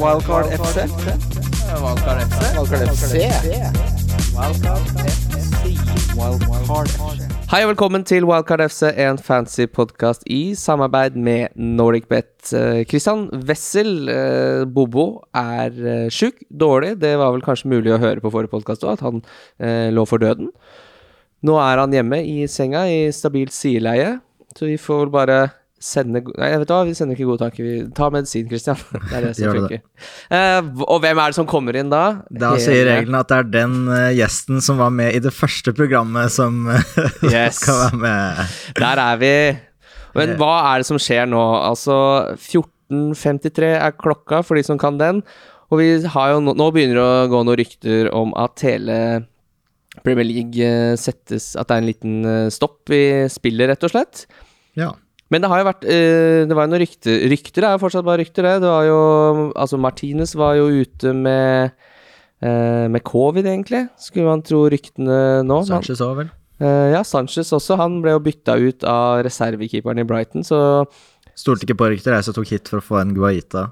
Wildcard FC. Wildcard FC. Wildcard FC. Wildcard FC. Hei og velkommen til Wildcard FC, en fancy podkast i samarbeid med NordicBet. Eh, Christian Wessel, eh, Bobo, er eh, sjuk, dårlig. Det var vel kanskje mulig å høre på forrige podkast òg, at han eh, lå for døden. Nå er han hjemme i senga i stabilt sideleie, så vi får bare sende Nei, vet du hva, vi sender ikke gode tanker. Vi tar medisin, Christian. Det er det som funker. Uh, og hvem er det som kommer inn da? Da Hele- sier reglene at det er den uh, gjesten som var med i det første programmet, som eh, Yes. skal være med. Der er vi. Men hva er det som skjer nå? Altså, 14.53 er klokka, for de som kan den. Og vi har jo nå, nå begynner det å gå noen rykter om at hele Premier League settes At det er en liten stopp i spillet, rett og slett. Ja. Men det har jo vært eh, Det var jo noen rykter Rykter er jo fortsatt bare rykter, det. Det var jo Altså, Martinez var jo ute med eh, Med covid, egentlig, skulle man tro ryktene nå. Sanchez òg, vel. Eh, ja, Sanchez også. Han ble jo bytta ut av reservekeeperen i Brighton, så Stolte ikke på rykter, jeg som tok hit for å få en Guaita.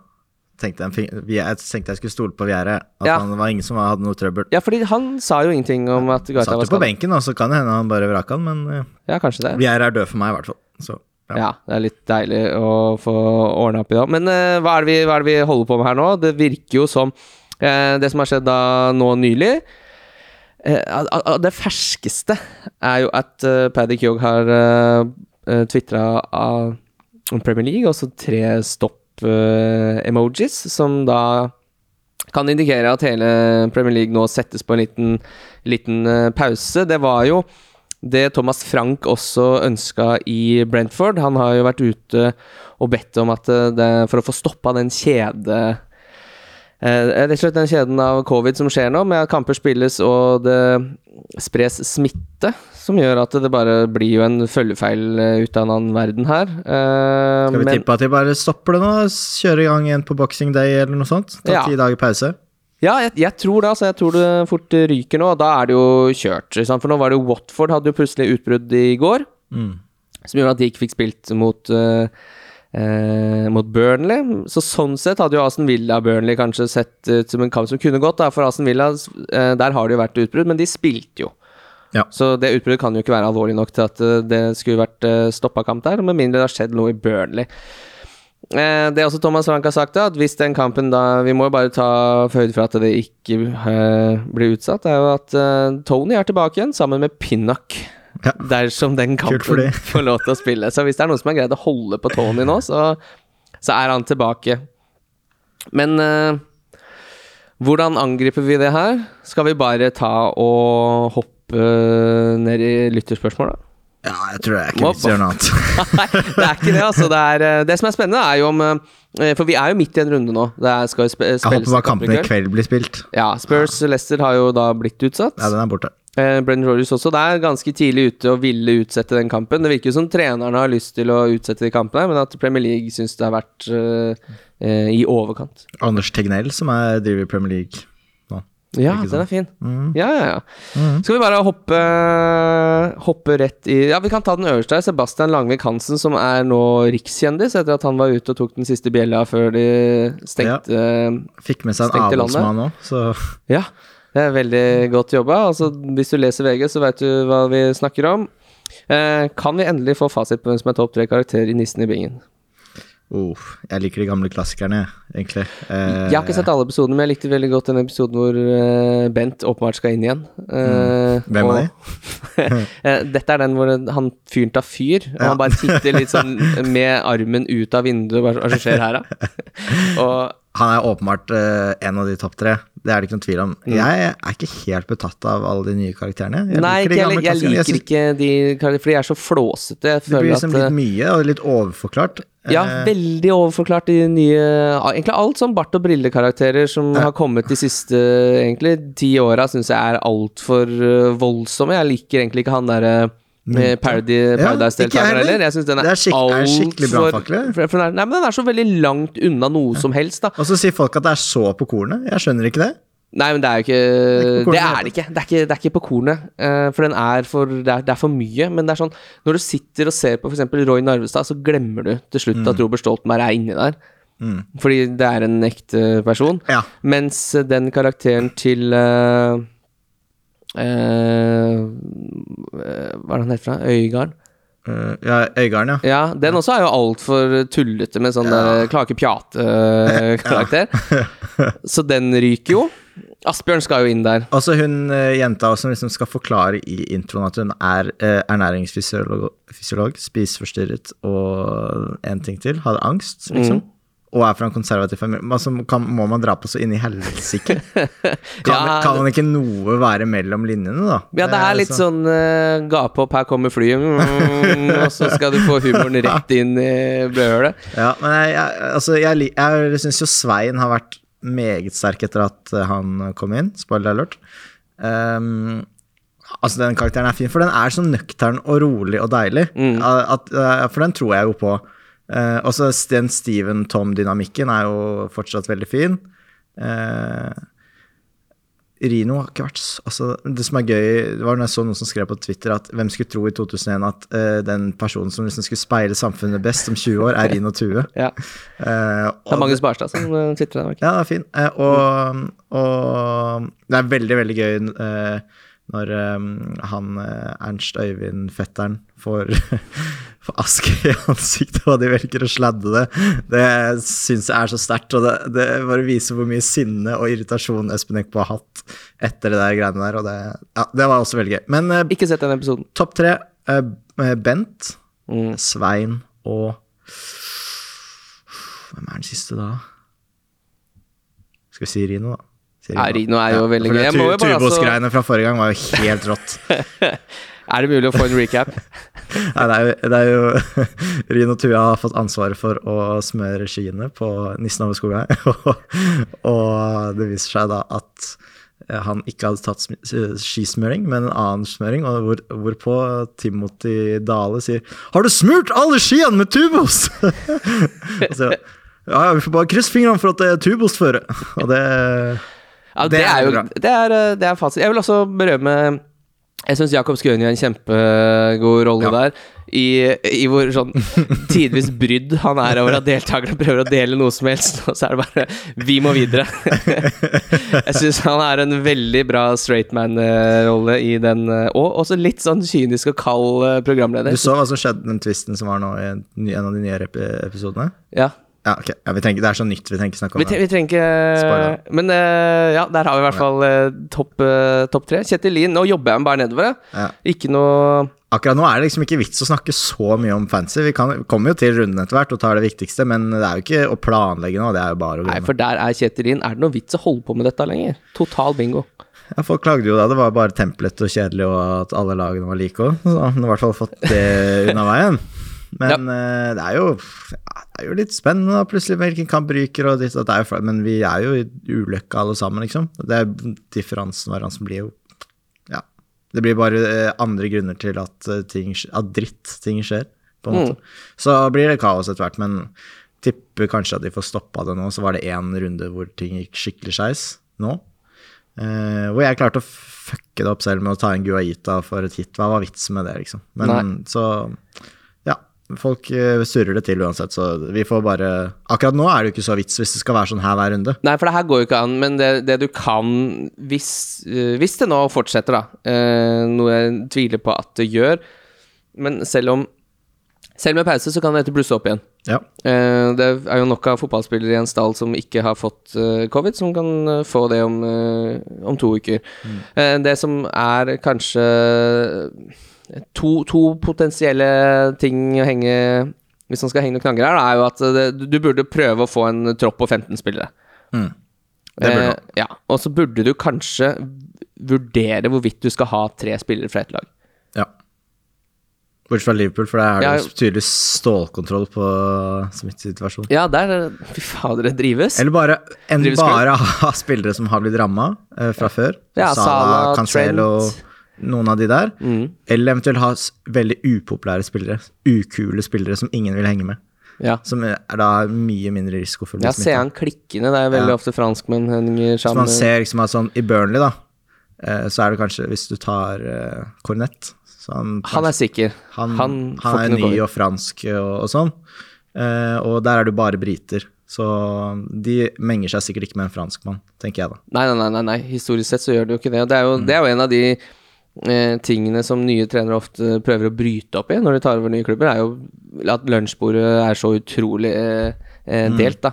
Tenkte jeg, en fin- vi- jeg tenkte jeg skulle stole på Viere, at Ja. han var ingen som hadde noe trøbbel. Ja, fordi han sa jo ingenting om at Satt var jo på benken, og så kan det hende han bare vraka han, men Ja, kanskje det. Viere er død for meg, i hvert fall. Så ja. Ja, det er litt deilig å få ordna opp i det. Men eh, hva, er det vi, hva er det vi holder på med her nå? Det virker jo som eh, det som har skjedd da nå nylig eh, Det ferskeste er jo at uh, Paddy Kyog har uh, tvitra om Premier League, også tre stopp-emojis, som da kan indikere at hele Premier League nå settes på en liten, liten eh, pause. Det var jo det Thomas Frank også ønska i Brentford. Han har jo vært ute og bedt om at eh, det, for å få stoppa den kjede eh, Rett og slett den kjeden av covid som skjer nå, med at kamper spilles og det spres smitte, som gjør at det bare blir jo en følgefeil eh, ut av en annen verden her. Eh, Skal vi men- tippe at de bare stopper det nå? Kjører i gang igjen på boxing day eller noe sånt? Ta Ja. ti dager pause? Ja, jeg, jeg tror det. altså Jeg tror det fort ryker nå. og Da er det jo kjørt. sant? For nå var det jo Watford hadde jo plutselig utbrudd i går, Mm. som gjorde at de ikke fikk spilt mot uh, uh, mot Burnley. Så sånn sett hadde jo Aston Villa-Burnley kanskje sett ut som en kamp som kunne gått. Da. For Aston Villa, eh, der har det jo vært utbrudd, men de spilte jo. Ja. Så det utbruddet kan jo ikke være alvorlig nok til at det skulle vært uh, stoppa kamp der, med mindre det har skjedd noe i Burnley. Eh, det også Thomas Frank har sagt, da, at hvis den kampen da Vi må jo bare ta høyde for at det ikke eh, blir utsatt, Det er jo at eh, Tony er tilbake igjen sammen med Pinnock. Ja. Dersom den kampen får lov til å spille. Så hvis det er noen som har greid å holde på Tony nå, så, så er han tilbake. Men eh, hvordan angriper vi det her? Skal vi bare ta og hoppe ned i lytterspørsmål, da? Ja, jeg tror det er ikke vits i å gjøre noe annet. Nei, det er ikke det, altså. Det, er, eh, det som er spennende, er jo om eh, For vi er jo midt i en runde nå. Det er, skal jo spe, Jeg håper bare kampene i kveld blir spilt. Ja, Spurs Leicester har jo da blitt utsatt. Ja, den er borte. Eh, Brendan Rodgers også Det er ganske tidlig ute og ville utsette den kampen. Det virker jo som trenerne har lyst til å utsette de kampene, men at Premier League syns det har vært eh, eh, i overkant. Anders Tegnell, som er driver Premier League. Ja, den er fin. Mm. Ja, ja, ja. Skal vi bare hoppe, hoppe rett i Ja, vi kan ta den øverste her. Sebastian Langvik Hansen, som er nå rikskjendis etter at han var ute og tok den siste bjella før de stengte landet Fikk med seg en avholdsmann òg, så Ja, det er veldig godt jobba. Altså, hvis du leser VG, så vet du hva vi snakker om. Eh, kan vi endelig få fasit på hvem som er topp tre karakter i Nissen i bingen? Oh, Jeg liker de gamle klassikerne, egentlig. Eh, Jeg har ikke sett alle episodene, men jeg likte veldig godt den episoden hvor eh, Bent åpenbart skal inn igjen. Eh, Mm. Hvem er og- Eh, Dette er den hvor han fyren tar fyr, og Ja. han bare titter litt sånn med armen ut av vinduet. Hva er det som skjer her, da? og Han er åpenbart eh, en av de topp tre. Det er det ikke noen tvil om. Jeg er ikke helt betatt av alle de nye karakterene. Jeg Mm. Nei, liker jeg, jeg liker synes ikke de karakterene, fordi de er så flåsete. Det blir liksom at, litt mye og litt overforklart. Ja, Eh, veldig overforklart i de nye Egentlig alt sånn bart- og brillekarakterer som har kommet de siste egentlig ti åra, syns jeg er altfor uh, voldsomme. Jeg liker egentlig ikke han derre uh, Parody, Paradise-deltakere ja, heller. Jeg synes den er, Det er skikk- er skikkelig Nei, men den er så veldig langt unna noe som helst, da. Og så sier folk at det er så på kornet. Jeg skjønner ikke det. Nei, men det er jo ikke Det er det ikke. Det er ikke, det er ikke på kornet. Uh, for den er for det er, det er for mye. Men det er sånn Når du sitter og ser på f.eks. Roy Narvestad, så glemmer du til slutt Mm. at Robert Stoltenberg er inni der. Fordi det er en ekte person. Ja. Mens den karakteren til eh, eh, Hva er det han heter? fra? Øygarden? Uh, ja, Øygarden, ja. Ja, den også er jo altfor tullete med sånn der Klarer ikke pjate-karakter. Så den ryker jo. Asbjørn skal jo inn der. Også hun uh, jenta som liksom skal forklare i introen at hun er uh, ernæringsfysiolog, fysiolog, spiseforstyrret og en ting til, hadde angst, liksom. Og er fra en konservativ familie. Altså, kan, må man dra på så inn i helsike? Kan, Ja, kan man ikke noe være mellom linjene, da? Ja, det er litt så- sånn uh, gape opp, her kommer flyet, mm, og så skal du få humoren rett inn i blødhølet. Ja, men jeg, jeg, altså, jeg, jeg syns jo Svein har vært meget sterk etter at eh, han kom inn. Spoiler alert. Um, altså, den karakteren er fin, for den er så nøktern og rolig og deilig. At, at, for den tror jeg jo på. Uh, også den Steven Tom-dynamikken er jo fortsatt veldig fin. Eh, Rino har ikke vært altså, Det som er gøy, det var når jeg så noen som skrev på Twitter at hvem skulle tro i 2001 at eh, den personen som liksom skulle speile samfunnet best om 20 år, er Rino Tue. Ja. Eh, Det er Magnus Barstad som tvitrer den. ja, det er fin. Eh, og, og det er veldig, veldig gøy eh, når um, han eh, Ernst Øyvind, fetteren, får, får aske i ansiktet, og de velger å sladde det. Det syns jeg er så sterkt, og det, det bare viser hvor mye sinne og irritasjon Espen Eckbo har hatt etter det der greiene der, og det, ja, det var også veldig gøy. Men uh, Ikke sett den episoden. topp tre Uh, Bent, Mm. Svein og Hvem er den siste da? Skal vi si Rino, da? Ja, Rino er jo veldig gøy. Tu må altså- Tubos-greiene fra forrige gang var jo helt rått. Er det mulig å få en recap? Nei, det er jo, det er jo Rino Tua har fått ansvaret for å smøre skiene på Nissen over skogen. og, og det viser seg da at eh, han ikke hadde tatt skismøring, men en annen smøring, og hvor, hvorpå Timothy Dale sier 'Har du smurt alle skiene med Tubos?' Og så, ja, ja, vi får bare krysse fingrene for at det er Tubos-føre. Og det Ja, det, Det er jo bra. det er, uh, det er fasit. Jeg vil også berømme Jeg syns Jakob Skøyen gjør en kjempegod rolle Ja. der. I, I hvor sånn tidvis brydd han er over at deltakerne prøver å dele noe som helst, og så er det bare Vi må videre. jeg syns han er en veldig bra straight man-rolle i den, uh, og også litt sånn kynisk og kald uh, programleder. Du så hva som skjedde den twisten som var nå i en, av de nye epi- episodene? Ja. Ja, ok. Ja, vi trenger, det er så nytt, vi trenger ikke snakke om Vi, det. vi trenger ikke Men uh, ja, der har vi i hvert fall eh, topp uh, top tre. Kjetil Lien, nå jobber jeg meg bare nedover. Ja. Ikke noe Akkurat nå er det liksom ikke vits å snakke så mye om fancy. Vi kan, kommer jo til runden etter hvert og tar det viktigste, men det er jo ikke å planlegge nå, det er jo bare å Nei, for der er Kjetil Lien. Er det noe vits å holde på med dette lenger? Total bingo. Ja, folk klagde jo da, det var bare templete og kjedelig og at alle lagene var like òg, så han har i hvert fall fått det unna veien. Men eh, det, er jo, ja, det er jo litt spennende da, plutselig hvilken kamp ryker og ditt og datt. Men vi er jo i ulykka alle sammen, liksom. Det er differansen som blir jo Ja. Det blir bare eh, andre grunner til at eh, ting At dritt-ting skjer, på en måte. Så blir det kaos etter hvert, men tipper kanskje at de får stoppa det nå. Så var det én runde hvor ting gikk skikkelig skeis nå. Uh, hvor jeg klarte å fucke det opp selv med å ta en Guaita for et hit. Hva var vitsen med det, liksom? Men Nei. så Ja. Folk eh, surrer det til uansett, så vi får bare Akkurat nå er det jo ikke så vits hvis det skal være sånn her hver runde. Nei, for det her går jo ikke an, men det, det du kan hvis, eh, hvis det nå fortsetter, da, eh, noe jeg tviler på at det gjør Men selv om Selv med pause så kan dette blusse opp igjen. Ja. Det er jo nok av fotballspillere i en stall som ikke har fått covid, som kan få det om, om to uker. Mm. det som er kanskje to, to potensielle ting å henge Hvis man skal henge noen knagger her, da, er jo at det, du burde prøve å få en tropp på 15 spillere. Mm. Det burde du. Eh, ja, og så burde du kanskje vurdere hvorvidt du skal ha tre spillere fra ett lag. ja. Bortsett fra Liverpool, for der er det Ja, jo tydelig stålkontroll på smittesituasjonen. Ja, der Fy fader, det drives. Eller bare, en, Drives bare ha spillere som har blitt ramma eh, fra før. Ja, Salah, Cancelo, Trent. Noen av de der. Mm. Eller eventuelt ha veldig upopulære spillere. Ukule spillere som ingen vil henge med. Ja. Som er da mye mindre risiko for å bli Ja, ser han klikkende. Det er veldig Ja. ofte franskmenn henger Så man ser liksom at sånn i Burnley, da, eh, så er det kanskje hvis du tar uh, Cornett så han, Han er sikker. han, han han, er ny og fransk og, og sånn. Uh, og der er det bare briter. Så de menger seg sikkert ikke med en franskmann, tenker jeg da. Nei, nei, nei, nei, historisk sett så gjør det jo ikke det. Det er jo, det er jo en av de eh, tingene som nye trenere ofte prøver å bryte opp i når de tar over nye klubber, er jo at lunsjbordet er så utrolig eh, eh, delt, da.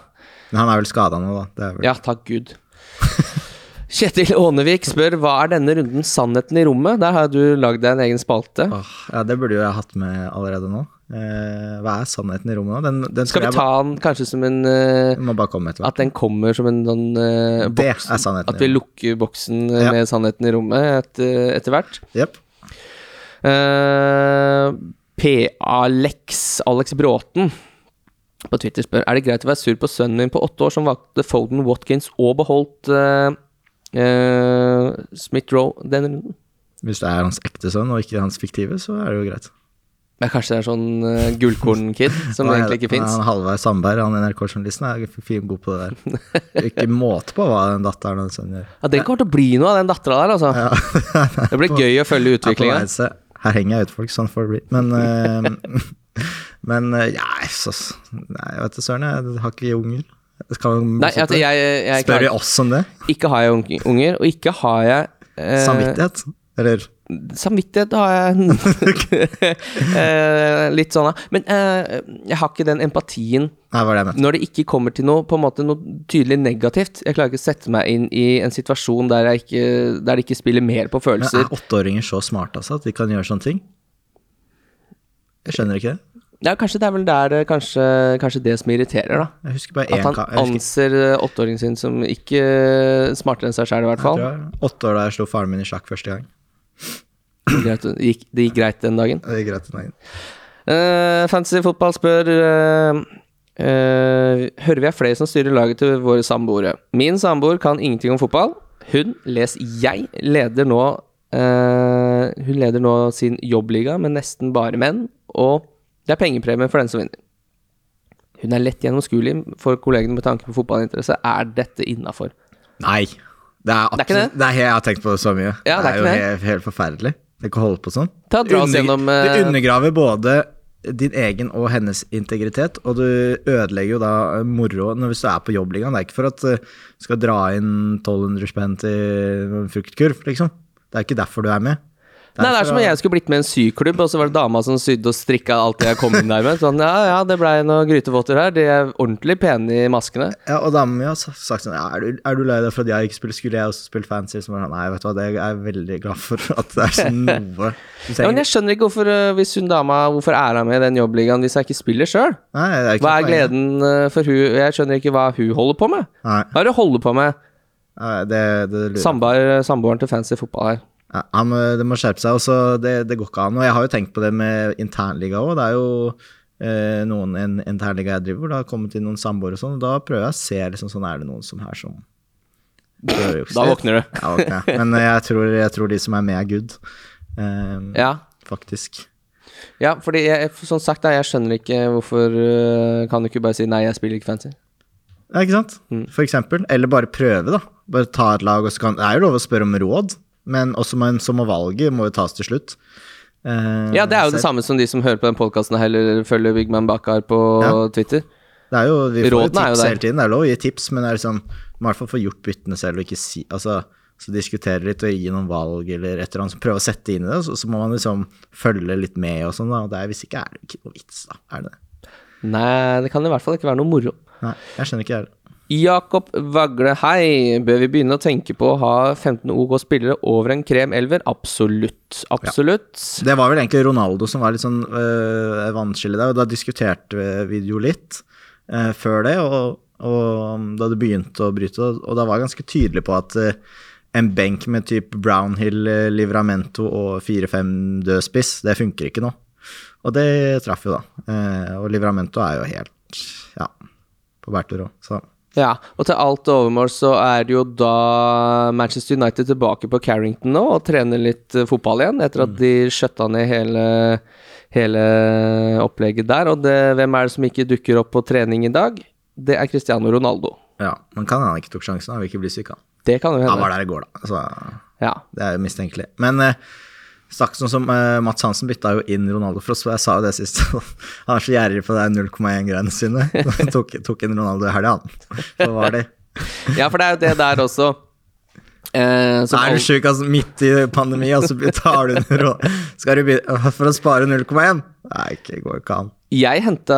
Men han er vel skada nå, da. Det er vel... Ja, takk Gud. Kjetil Ånevik spør hva er denne runden sannheten i rommet? Der har du lagd deg en egen spalte. Åh, ja, det burde jo jeg hatt med allerede nå. Eh, hva er sannheten i rommet nå? Den, den Skal vi ta den kanskje som en eh. At den kommer som en sånn eh, Det boks er sannheten. At vi lukker boksen eh, Ja. med sannheten i rommet et, eh, etter hvert. Yep. Uh, P-Alex Alex Bråten, på Twitter spør Er det greit å være sur på sønnen min på åtte år som valgte Foden, Watkins og beholdt uh, uh, Smith-Roe denne runden? Hvis det er hans ekte sønn og ikke hans fiktive, så er det jo greit. Men kanskje det er sånn uh, gullkorn-kid som Nei, egentlig ikke fins? Han Halvard Sandberg, han NRK-journalisten, er fin god på det der. Ikke måte på hva den datteren og sønnen gjør. Ja, det kommer til å bli noe av den dattera der, altså. Ja. Det blir gøy å følge utviklinga. Her henger jeg ut folk, sånn får det bli. Men uh, Men uh, ja, så Nei, jeg vet da søren, jeg har ikke unger. Skal vi Nei, jeg, jeg, jeg, Spør vi oss om det? Ikke har jeg unger, og ikke har jeg Samvittighet? Eller Samvittighet har jeg eh, Litt sånn, da. Men eh, jeg har ikke den empatien Nei, det når det ikke kommer til noe på en måte noe tydelig negativt. Jeg klarer ikke å sette meg inn i en situasjon der, ikke, der det ikke spiller mer på følelser. Men er åtteåringer så smarte, altså? At de kan gjøre sånne ting? Jeg skjønner ikke det. Ja, kanskje det er vel der kanskje, kanskje det som irriterer, da. At han anser eh, åtteåringen sin som ikke smartere enn seg sjøl, i hvert fall. Åtte år da jeg slo faren min i sjakk første gang. Det gikk, det gikk greit den dagen. Det gikk greit den dagen. Uh, Fantasy fotball spør uh, uh, Hører vi er flere som styrer laget til våre samboere. Min samboer kan ingenting om fotball. Hun, les jeg, leder nå Hun leder nå sin jobbliga med nesten bare menn, og det er pengepremie for den som vinner. Hun er lett gjennomskuelig for kollegene med tanke på fotballinteresse. Er dette innafor? Nei. Det er Det er ikke det? det er Jeg har tenkt på det så mye. Ja, det er jo er, jo helt, helt forferdelig. Tenk kan holde på sånn. Ta oss gjennom, uh... Du undergraver både din egen og hennes integritet, og du ødelegger jo da moroa når hvis du er på jobbligaen. Det er ikke for at eh, du skal dra inn 1200 spenn til fruktkurv, liksom. Det er ikke derfor du er med. Nei, det er som om jeg skulle blitt med i en syklubb, og så var det dama som sydde og strikka alt det jeg kom inn der med. Sånn, ja, ja, det blei noen grytevotter her. De er ordentlig pene i maskene. Ja, og dama mi har sagt sånn ja, er, du, er du lei deg for at jeg ikke spiller? Skulle jeg også spilt fancy? Så var sånn, Nei, vet du hva, det er jeg veldig glad for at det er sånn noe Ja, men jeg skjønner ikke hvorfor, øh, hvis hun dama Hvorfor er hun med i den jobbligaen hvis jeg ikke spiller sjøl? Hva er gleden øh, for hun Jeg skjønner ikke hva hun holder på med. Nei, Hva er det hun holder på med? nei, det, det på. Samboer, samboeren til fancy fotball her. Ja, men det må skjerpe seg. Også, det, det går ikke an. Og jeg har jo tenkt på det med internliga òg. Det er jo eh, noen en, internliga jeg driver, hvor det har kommet inn noen samboere og sånn. og Da prøver jeg å se liksom sånn, er det noen som her som prøver å jukse Da våkner du. Ja, våkner jeg. Men jeg tror, jeg tror de som er med, er good. Eh, Ja. Faktisk. ja, fordi jeg, sånn sagt, da, jeg skjønner ikke hvorfor øh, Kan du ikke bare si nei, jeg spiller ikke fancy? Ja, ikke sant? Mm. For eksempel. Eller bare prøve, da. Bare ta et lag, og så kan Det er jo lov å spørre om råd, men også man, så må valget må jo tas til slutt. Eh, Ja, det er jo det samme som de som hører på den podkasten heller følger Big Man Bakar på Ja. Twitter. Det er jo, vi får er jo tips hele tiden. Det er lov å gi tips, men det er liksom, må i hvert fall få gjort byttene selv og ikke si Altså, så diskutere litt og gi noen valg eller et eller annet, prøve å sette inn i det, så, så må man liksom følge litt med og sånn, da. Og det er, hvis ikke er det ikke noe vits, da. Er det det? Nei, det kan i hvert fall ikke være noe moro. Nei, jeg skjønner ikke det. Jakob Vagle, hei. Bør vi begynne å tenke på å ha 15 OK spillere over en krem elver? Absolutt. Absolutt. Det var vel egentlig Ronaldo som var litt sånn øh, vanskelig der, og da diskuterte vi jo litt øh, før det, og, og da det begynte å bryte, og, da var jeg ganske tydelig på at øh, en benk med type Brownhill, Livramento og 4-5 dødspiss, det funker ikke nå. Og det traff jo, da. Eh, og Livramento er jo helt ja, på bærtur òg, så Ja, og til alt overmål så er jo da Manchester United tilbake på Carrington nå og trener litt eh, fotball igjen, etter at de skjøtta ned hele, hele opplegget der. Og det, hvem er det som ikke dukker opp på trening i dag? Det er Cristiano Ronaldo. ja. Men kan han ikke tok sjansen, han vil ikke bli syk, han. Det kan jo hende. Han var der i går, da. Så Ja. Det er jo mistenkelig. Men eh, Snakk sånn som uh, Mats Hansen bytta jo inn Ronaldo for oss, jeg sa jo det sist. han er så gjerrig på de 0,1-greiene sine. tok, tok inn Ronaldo i helga, han. Så var det. Ja, for det er jo det der også. Eh, som Er du sjuk altså, midt i pandemi, og så tar du Skal du begynne For å spare 0,1? Nei, det går ikke an. Jeg henta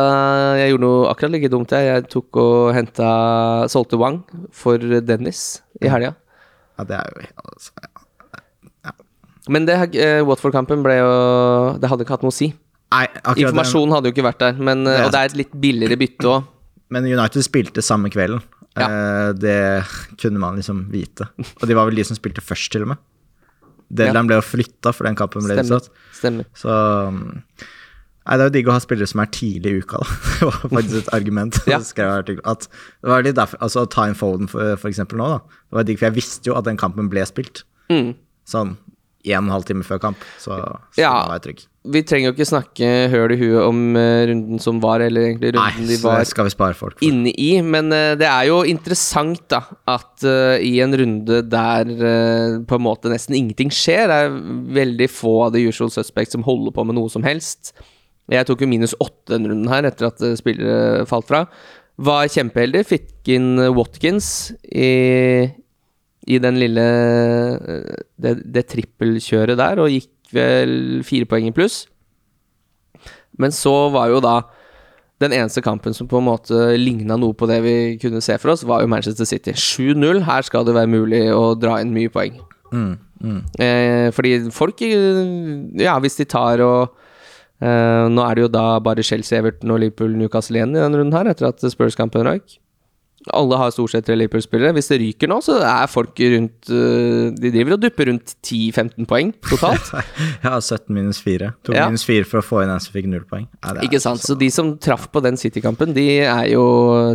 Jeg gjorde noe akkurat like dumt, jeg. Jeg tok og henta Solgte Wang for Dennis i helga. Ja, det er jo altså, ja. Men det, uh, Watford-kampen ble jo Det hadde ikke hatt noe å si. Nei. Informasjonen hadde jo ikke vært der, men, eh, Det og det er et litt billigere bytte òg. Men United spilte samme kvelden. Ja. Uh, det kunne man liksom vite. Og de var vel de som spilte først, til og med. Deadline ble jo flytta, for den kampen ble Stemmer. utsatt. Stemmer. Så um, Nei, det er jo digg å ha spillere som er tidlig i uka, da. Det var faktisk et argument. Ja. Skrev at det var litt derfor, altså Time Foden for, for eksempel nå, da. Det var digg, for jeg visste jo at den kampen ble spilt. Mm. Sånn en og en halv time før kamp, så, så Ja. var jeg trygg. Vi trenger jo ikke snakke høl i huet om eh, runden som var, eller egentlig Nei, de var inne i, men eh, det er jo interessant da at uh, i en runde der uh, på en måte nesten ingenting skjer, det er veldig få av the usual suspects som holder på med noe som helst. Jeg tok jo minus åtte den runden her etter at spillere falt fra. Var kjempeheldig, fikk inn Watkins i, i den lille eh, det, det trippelkjøret der, og gikk vel fire poeng i pluss. Men så var jo da den eneste kampen som på en måte ligna noe på det vi kunne se for oss, var jo Manchester City. 7-0. Her skal det være mulig å dra inn mye poeng. Mm, mm. Eh, fordi folk eh, Ja, hvis de tar og eh, Nå er det jo da bare Chelsea, Everton og Liverpool Newcastle igjen i denne runden her, etter at Spurs-kampen røyk. Alle har stort sett tre Liverpool-spillere. Hvis det ryker nå, så er folk rundt eh, De driver og dupper rundt 10-15 poeng totalt. Har 17 minus 4. Tok Ja. minus 4 for å få inn en som fikk null poeng. Ja, Ikke sant? Så de som traff på den City-kampen, de er jo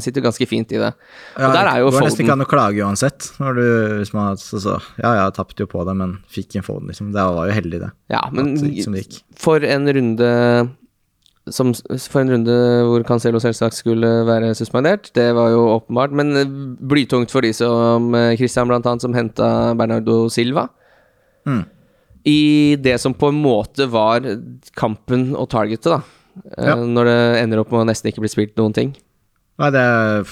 sitter ganske fint i det. Ja, Og der er jo det går nesten ikke an å klage uansett. Når du, hvis man, så, så, ja, jeg tapte jo på det, men fikk inn Foden, liksom. Det var jo heldig, det. Ja, men det for en runde som, For en runde hvor Cancelo selvsagt skulle være suspendert, det var jo åpenbart. Men eh, blytungt for de som eh, Christian, blant annet, som henta Bernardo Silva. Mm. I det som på en måte var kampen og targetet, da. Eh, Ja. Når det ender opp med å nesten ikke bli spilt noen ting. Nei, det er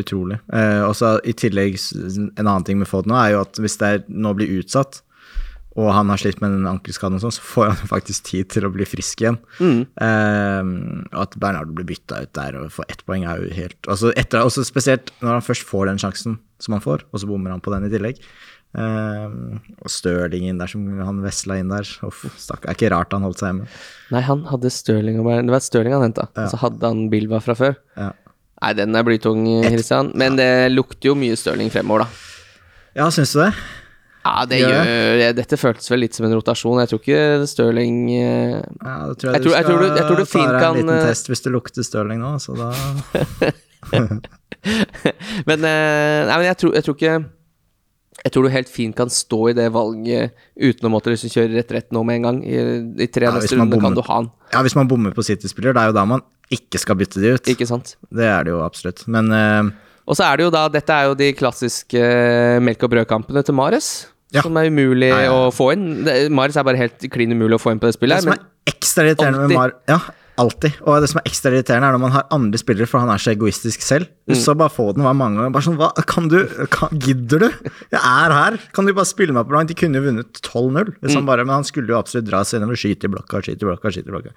utrolig. Eh, også I tillegg, en annen ting med Foden nå er jo at hvis det er, nå blir utsatt, og han har slitt med den ankelskaden og sånn, så får han faktisk tid til å bli frisk igjen. Mm. Eh, og at Bernardo blir bytta ut der og får ett poeng, er jo helt altså etter, også Spesielt når han først får den sjansen som han får, og så bommer han på den i tillegg. Eh, og Stirling inn der som han vesla inn der. Uff, stakkar. Det er ikke rart han holdt seg hjemme. Nei, han hadde Stirling og Bernardo. Det var Stirling han henta. Ja. Og så hadde han Bilva fra før. Ja. Nei, den er blytung, Christian. Men det lukter jo mye Stirling fremover, da. ja, syns du det? Ja, det Gjør det. Dette føltes vel litt som en rotasjon. Jeg tror ikke Stirling eh, Ja, da tror jeg, Jeg tror- jeg tror du- jeg tror du fint kan, en liten eh, test hvis det lukter Stirling nå, så da Men, eh, nei, men jeg, tror, jeg tror ikke Jeg tror du helt fint kan stå i det valget uten å måtte liksom kjøre rett rett nå med en gang. I, i tre Ja, neste runde kan du ha han, Ja, hvis man bommer på City-spiller, det er jo da man ikke skal bytte de ut. ikke sant? Det er det jo absolutt. Men uh, Og så er det jo da Dette er jo de klassiske melk og brødkampene til Mares. Ja. Som er umulig Nei, å få inn. Mares er bare helt klin umulig å få inn på det spillet. det som er ekstra irriterende med Mar... Ja, alltid. Og det som er ekstra irriterende, er når man har andre spillere, for han er så egoistisk selv. Mm. Så bare få den hver mange ganger. Bare sånn, hva kan du kan, Gidder du? Jeg er her! Kan du bare spille meg på langt? De kunne jo vunnet 12-0, liksom Mm. men han skulle jo absolutt dra seg innover, skyte i blokka, skyte i blokka, skyte i blokka.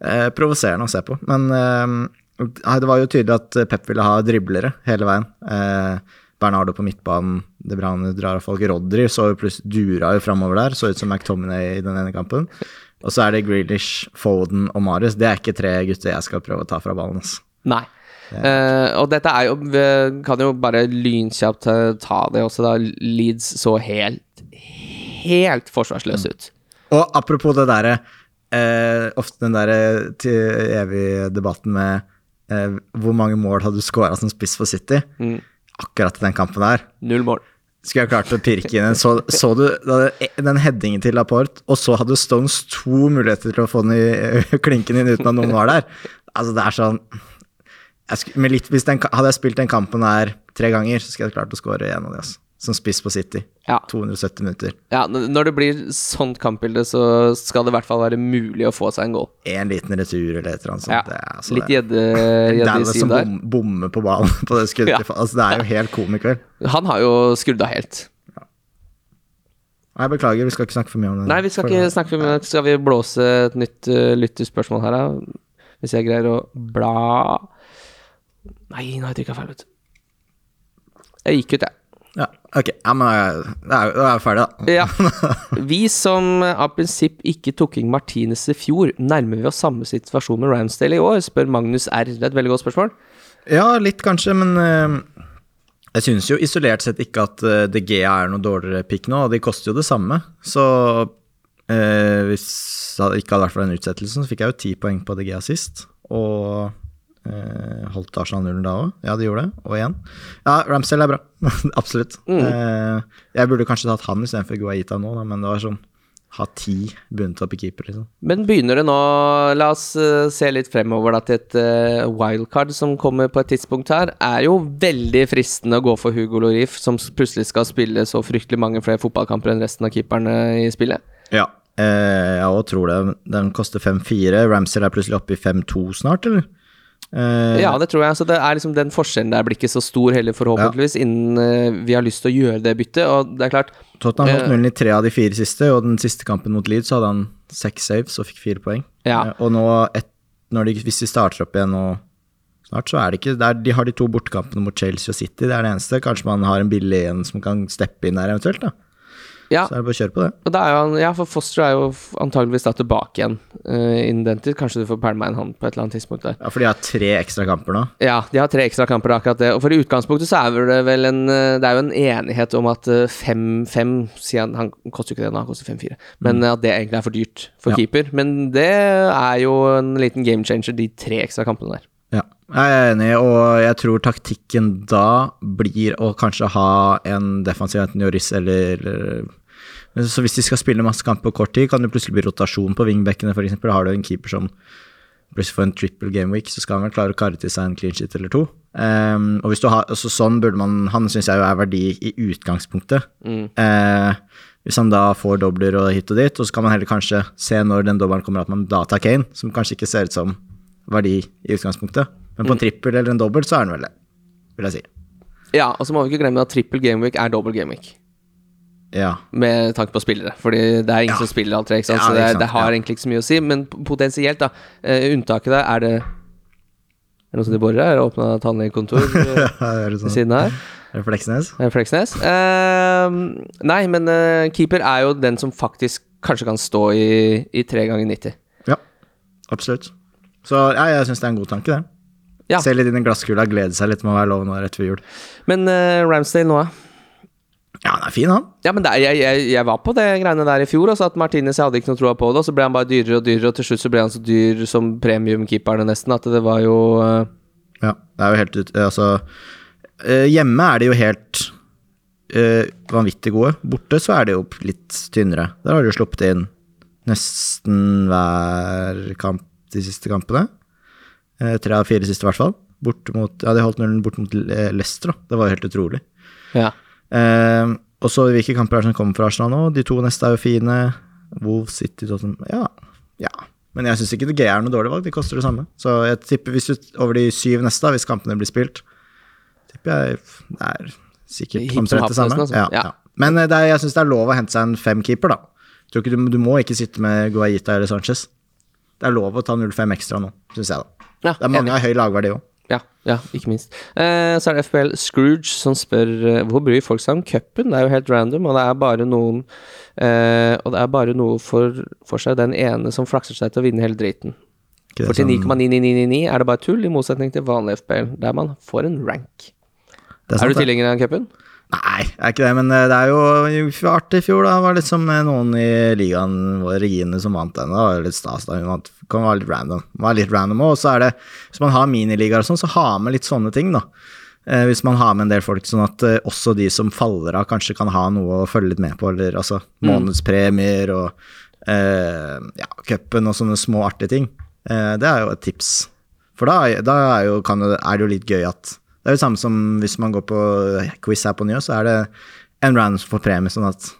Eh, provoserende å se på. Men eh, det var jo tydelig at Pep ville ha driblere hele veien. Eh, Bernardo på midtbanen, De Bruyne drar av folk. Rodri så pluss plutselig dura jo framover der, så ut som McTominay i den ene kampen. Og så er det Grealish, Foden og Marius. Det er ikke tre gutter jeg skal prøve å ta fra ballen. Altså. Nei. Uh, og dette er jo Vi kan jo bare lynkjapt eh, ta det også, da. Leeds så helt Helt forsvarsløs ut. Og apropos det derre uh, Ofte den derre til evig debatten med uh, hvor mange mål hadde du scora som spiss for City? Mm. Akkurat i den kampen der. Null mål. Skulle jeg klart å pirke inn en Så, så du den headingen til Laporte, og så hadde Stones to muligheter til å få den i klinken inn uten at noen var der. Altså, det er sånn jeg skulle, med litt, hvis den, Hadde jeg spilt den kampen her tre ganger, så skulle jeg klart å score igjen av de, altså. Som spiss på City. Ja. 270 minutter. Ja, når det blir sånt kampbilde, så skal det i hvert fall være mulig å få seg en goal. En liten retur eller et eller annet sånt. Ja. Det er, altså, Litt det- gjedde i Dallas siv som der. bom, bommer på ballen på det skuddet. Ja. Altså, det er jo helt komikveld. Han har jo skrudd av helt. Nei, beklager, vi skal ikke snakke for mye om det. Nei, vi skal ikke snakke for mye. om det. Skal vi blåse et nytt uh, lytterspørsmål her, da? Hvis jeg greier å bla Nei, nå har jeg trykka feil, vet du. Jeg gikk ut, jeg. Ok. Ja, men da er da er vi ferdige, da. Ja. Vi som eh, av prinsipp ikke tok inn Martinez i fjor, nærmer vi oss samme situasjon med Ramsdale i år? spør Magnus R. Det er et veldig godt spørsmål. Ja, litt kanskje, men eh, jeg synes jo isolert sett ikke at uh, DG er noe dårligere pick nå, og de koster jo det samme. Så eh, hvis det ikke hadde vært for den utsettelsen, så fikk jeg jo ti poeng på DG sist. Og eh, holdt Arsenal nullen da òg. Ja, de gjorde det. Og igjen. Ja, Ramsdale er bra. Absolutt. Eh, jeg burde kanskje tatt han istedenfor Guaita nå, da, men det var sånn ha ti bundet opp i keeper, liksom. Men begynner det nå La oss eh, se litt fremover da til et uh, wildcard som kommer på et tidspunkt her. Er jo veldig fristende å gå for Hugo Lorif, som plutselig skal spille så fryktelig mange flere fotballkamper enn resten av keeperne i spillet. Ja. Eh, jeg òg tror det. Den koster 5-4. Ramsdale er plutselig oppe i 5-2 snart, eller? Eh, Ja, det tror jeg. Så det er liksom den forskjellen der blir ikke så stor heller, forhåpentligvis, innen eh, vi har lyst til å gjøre det byttet. Og det er klart Tottenham holdt fått nullen i tre av de fire siste, og den siste kampen mot Leeds så hadde han seks saves og fikk fire poeng. Ja. Eh, og nå, et, når de, hvis de starter opp igjen nå snart, så er det ikke det er, De har de to bortekampene mot Chelsea og City, det er det eneste. Kanskje man har en billig en som kan steppe inn der eventuelt, da. Ja, Så er det bare å kjøre på det. og da er jo han Ja, for Foster er jo antageligvis da tilbake igjen uh, innen den tid. Kanskje du får pælma inn han på et eller annet tidspunkt der. Ja, For de har tre ekstra kamper nå. Ja, de har tre ekstra kamper, akkurat det. Og for i utgangspunktet så er det vel en eh, Det er jo en enighet om at eh, fem, fem siden Han koster jo ikke det nå, han koster fem-fire. Men mm. at det egentlig er for dyrt for Ja. keeper. Men det er jo en liten game changer, de tre ekstra kampene der. Ja, jeg er enig, og jeg tror taktikken da blir å kanskje ha en defensiv enten Joris eller, eller Så hvis de skal spille masse kamp på kort tid, kan det plutselig bli rotasjon på wingbackene, f.eks. Har du en keeper som plutselig får en triple game week, så skal han vel klare å karre til seg en clean sheet eller to. Um, og hvis du har, altså sånn burde man Han syns jeg jo er verdi i utgangspunktet. Eh, hvis han da får dobler og hit og dit, og så kan man heller kanskje se når den dobbelen kommer at man da tar Kane, som kanskje ikke ser ut som verdi i utgangspunktet. Men på en trippel eller en dobbel så er den vel det, vil jeg si. Ja, og så må vi ikke glemme at trippel gameweek er dobbel gameweek. Ja. Med tanke på spillere, Fordi det er ingen Ja. som spiller alt tre. Ja, så det, det har egentlig ikke så mye å si. Men potensielt, da. eh, unntaket der er det Er det noe som de borer her? Åpna tannlegekontor ved sånn? siden her. Er Fleksnes? Eh, Fleksnes. Eh, nei, men uh, keeper er jo den som faktisk kanskje kan stå i, i tre ganger 90. Ja, absolutt. Så ja, jeg syns det er en god tanke, det. Ja. Se litt inn i glasskula, glede seg litt med å være lov nå rett før jul. Men uh, Ramsdale nå, da? Ja, han er fin, han. Ja, men det, er- jeg, jeg, jeg var på det greiene der i fjor. Også at Martinez jeg hadde ikke noe troa på det. Og så ble han bare dyrere og dyrere, og til slutt så ble han så dyr som premiumkeeperne, nesten, at det var jo uh... Ja, det er jo helt ut Altså, uh, hjemme er de jo helt uh, vanvittig gode. Borte så er de jo litt tynnere. Der har de jo sluppet inn nesten hver kamp de siste kampene. Eh, tre av fire siste, i hvert fall. Mot, ja, de holdt nullen bort mot Leicester, da. Det var jo helt utrolig. Ja. Eh, og så hvilke kamper er det som kommer fra Arsenal nå? De to neste er jo fine. Wolves City, Tottenham Ja. ja. Men jeg syns ikke det er noe dårlig valg, de koster det samme. Så jeg tipper hvis du over de syv neste, hvis kampene blir spilt, tipper jeg det er sikkert omtrent det samme. altså. Ja, Ja. Men eh, er, jeg syns det er lov å hente seg en femkeeper, da. Du, du må ikke sitte med Guaita eller Sanchez. Det er lov å ta 0-5 ekstra nå, syns jeg, da. ja Det er mange av høy lagverdi òg. Ja, ja, ikke minst. Eh, så er det FBL Scrooge som spør eh, hvor bryr folk seg om cupen. Det er jo helt random, og det er bare noen eh, Og det er bare noe for, for seg den ene som flakser seg til å vinne hele driten. For til sånn- 9,9999 er det bare tull, i motsetning til vanlig FBL, der man får en rank. Er du tilhenger av cupen? Nei, det er ikke det, men eh, det er jo artig i fjor, da. Det var liksom eh, noen i ligaen, vår Regine, som vant den. Det var litt stas, da. Hun. Kan være litt random. Var litt random og så er det Hvis man har miniligaer og sånn, så ha med litt sånne ting, da. Eh, hvis man har med en del folk, sånn at eh, også de som faller av, kanskje kan ha noe å følge litt med på, eller altså månedspremier og eh, ja, cupen og sånne små artige ting. Eh, det er jo et tips. For da, da er, jo, kan det, er det jo litt gøy at Det er jo samme som hvis man går på quiz her på Njø, så er det en random som får premie, sånn at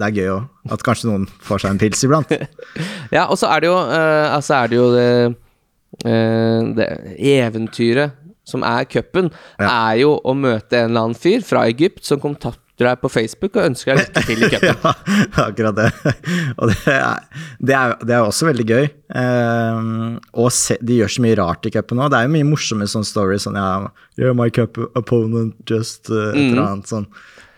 det er gøy òg. At kanskje noen får seg en pils iblant. Ja, og så er det jo, uh, altså er det, jo det, uh, det eventyret som er cupen, Ja. er jo å møte en eller annen fyr fra Egypt som kontakter deg på Facebook og ønsker deg lykke til i cupen. Ja, akkurat det. Og det er, det er, det er også veldig gøy. Eh, og se, de gjør så mye rart i cupen nå. Det er jo mye morsomme sånne stories sånn ja, You're my cup opponent, just uh, et eller annet sånn.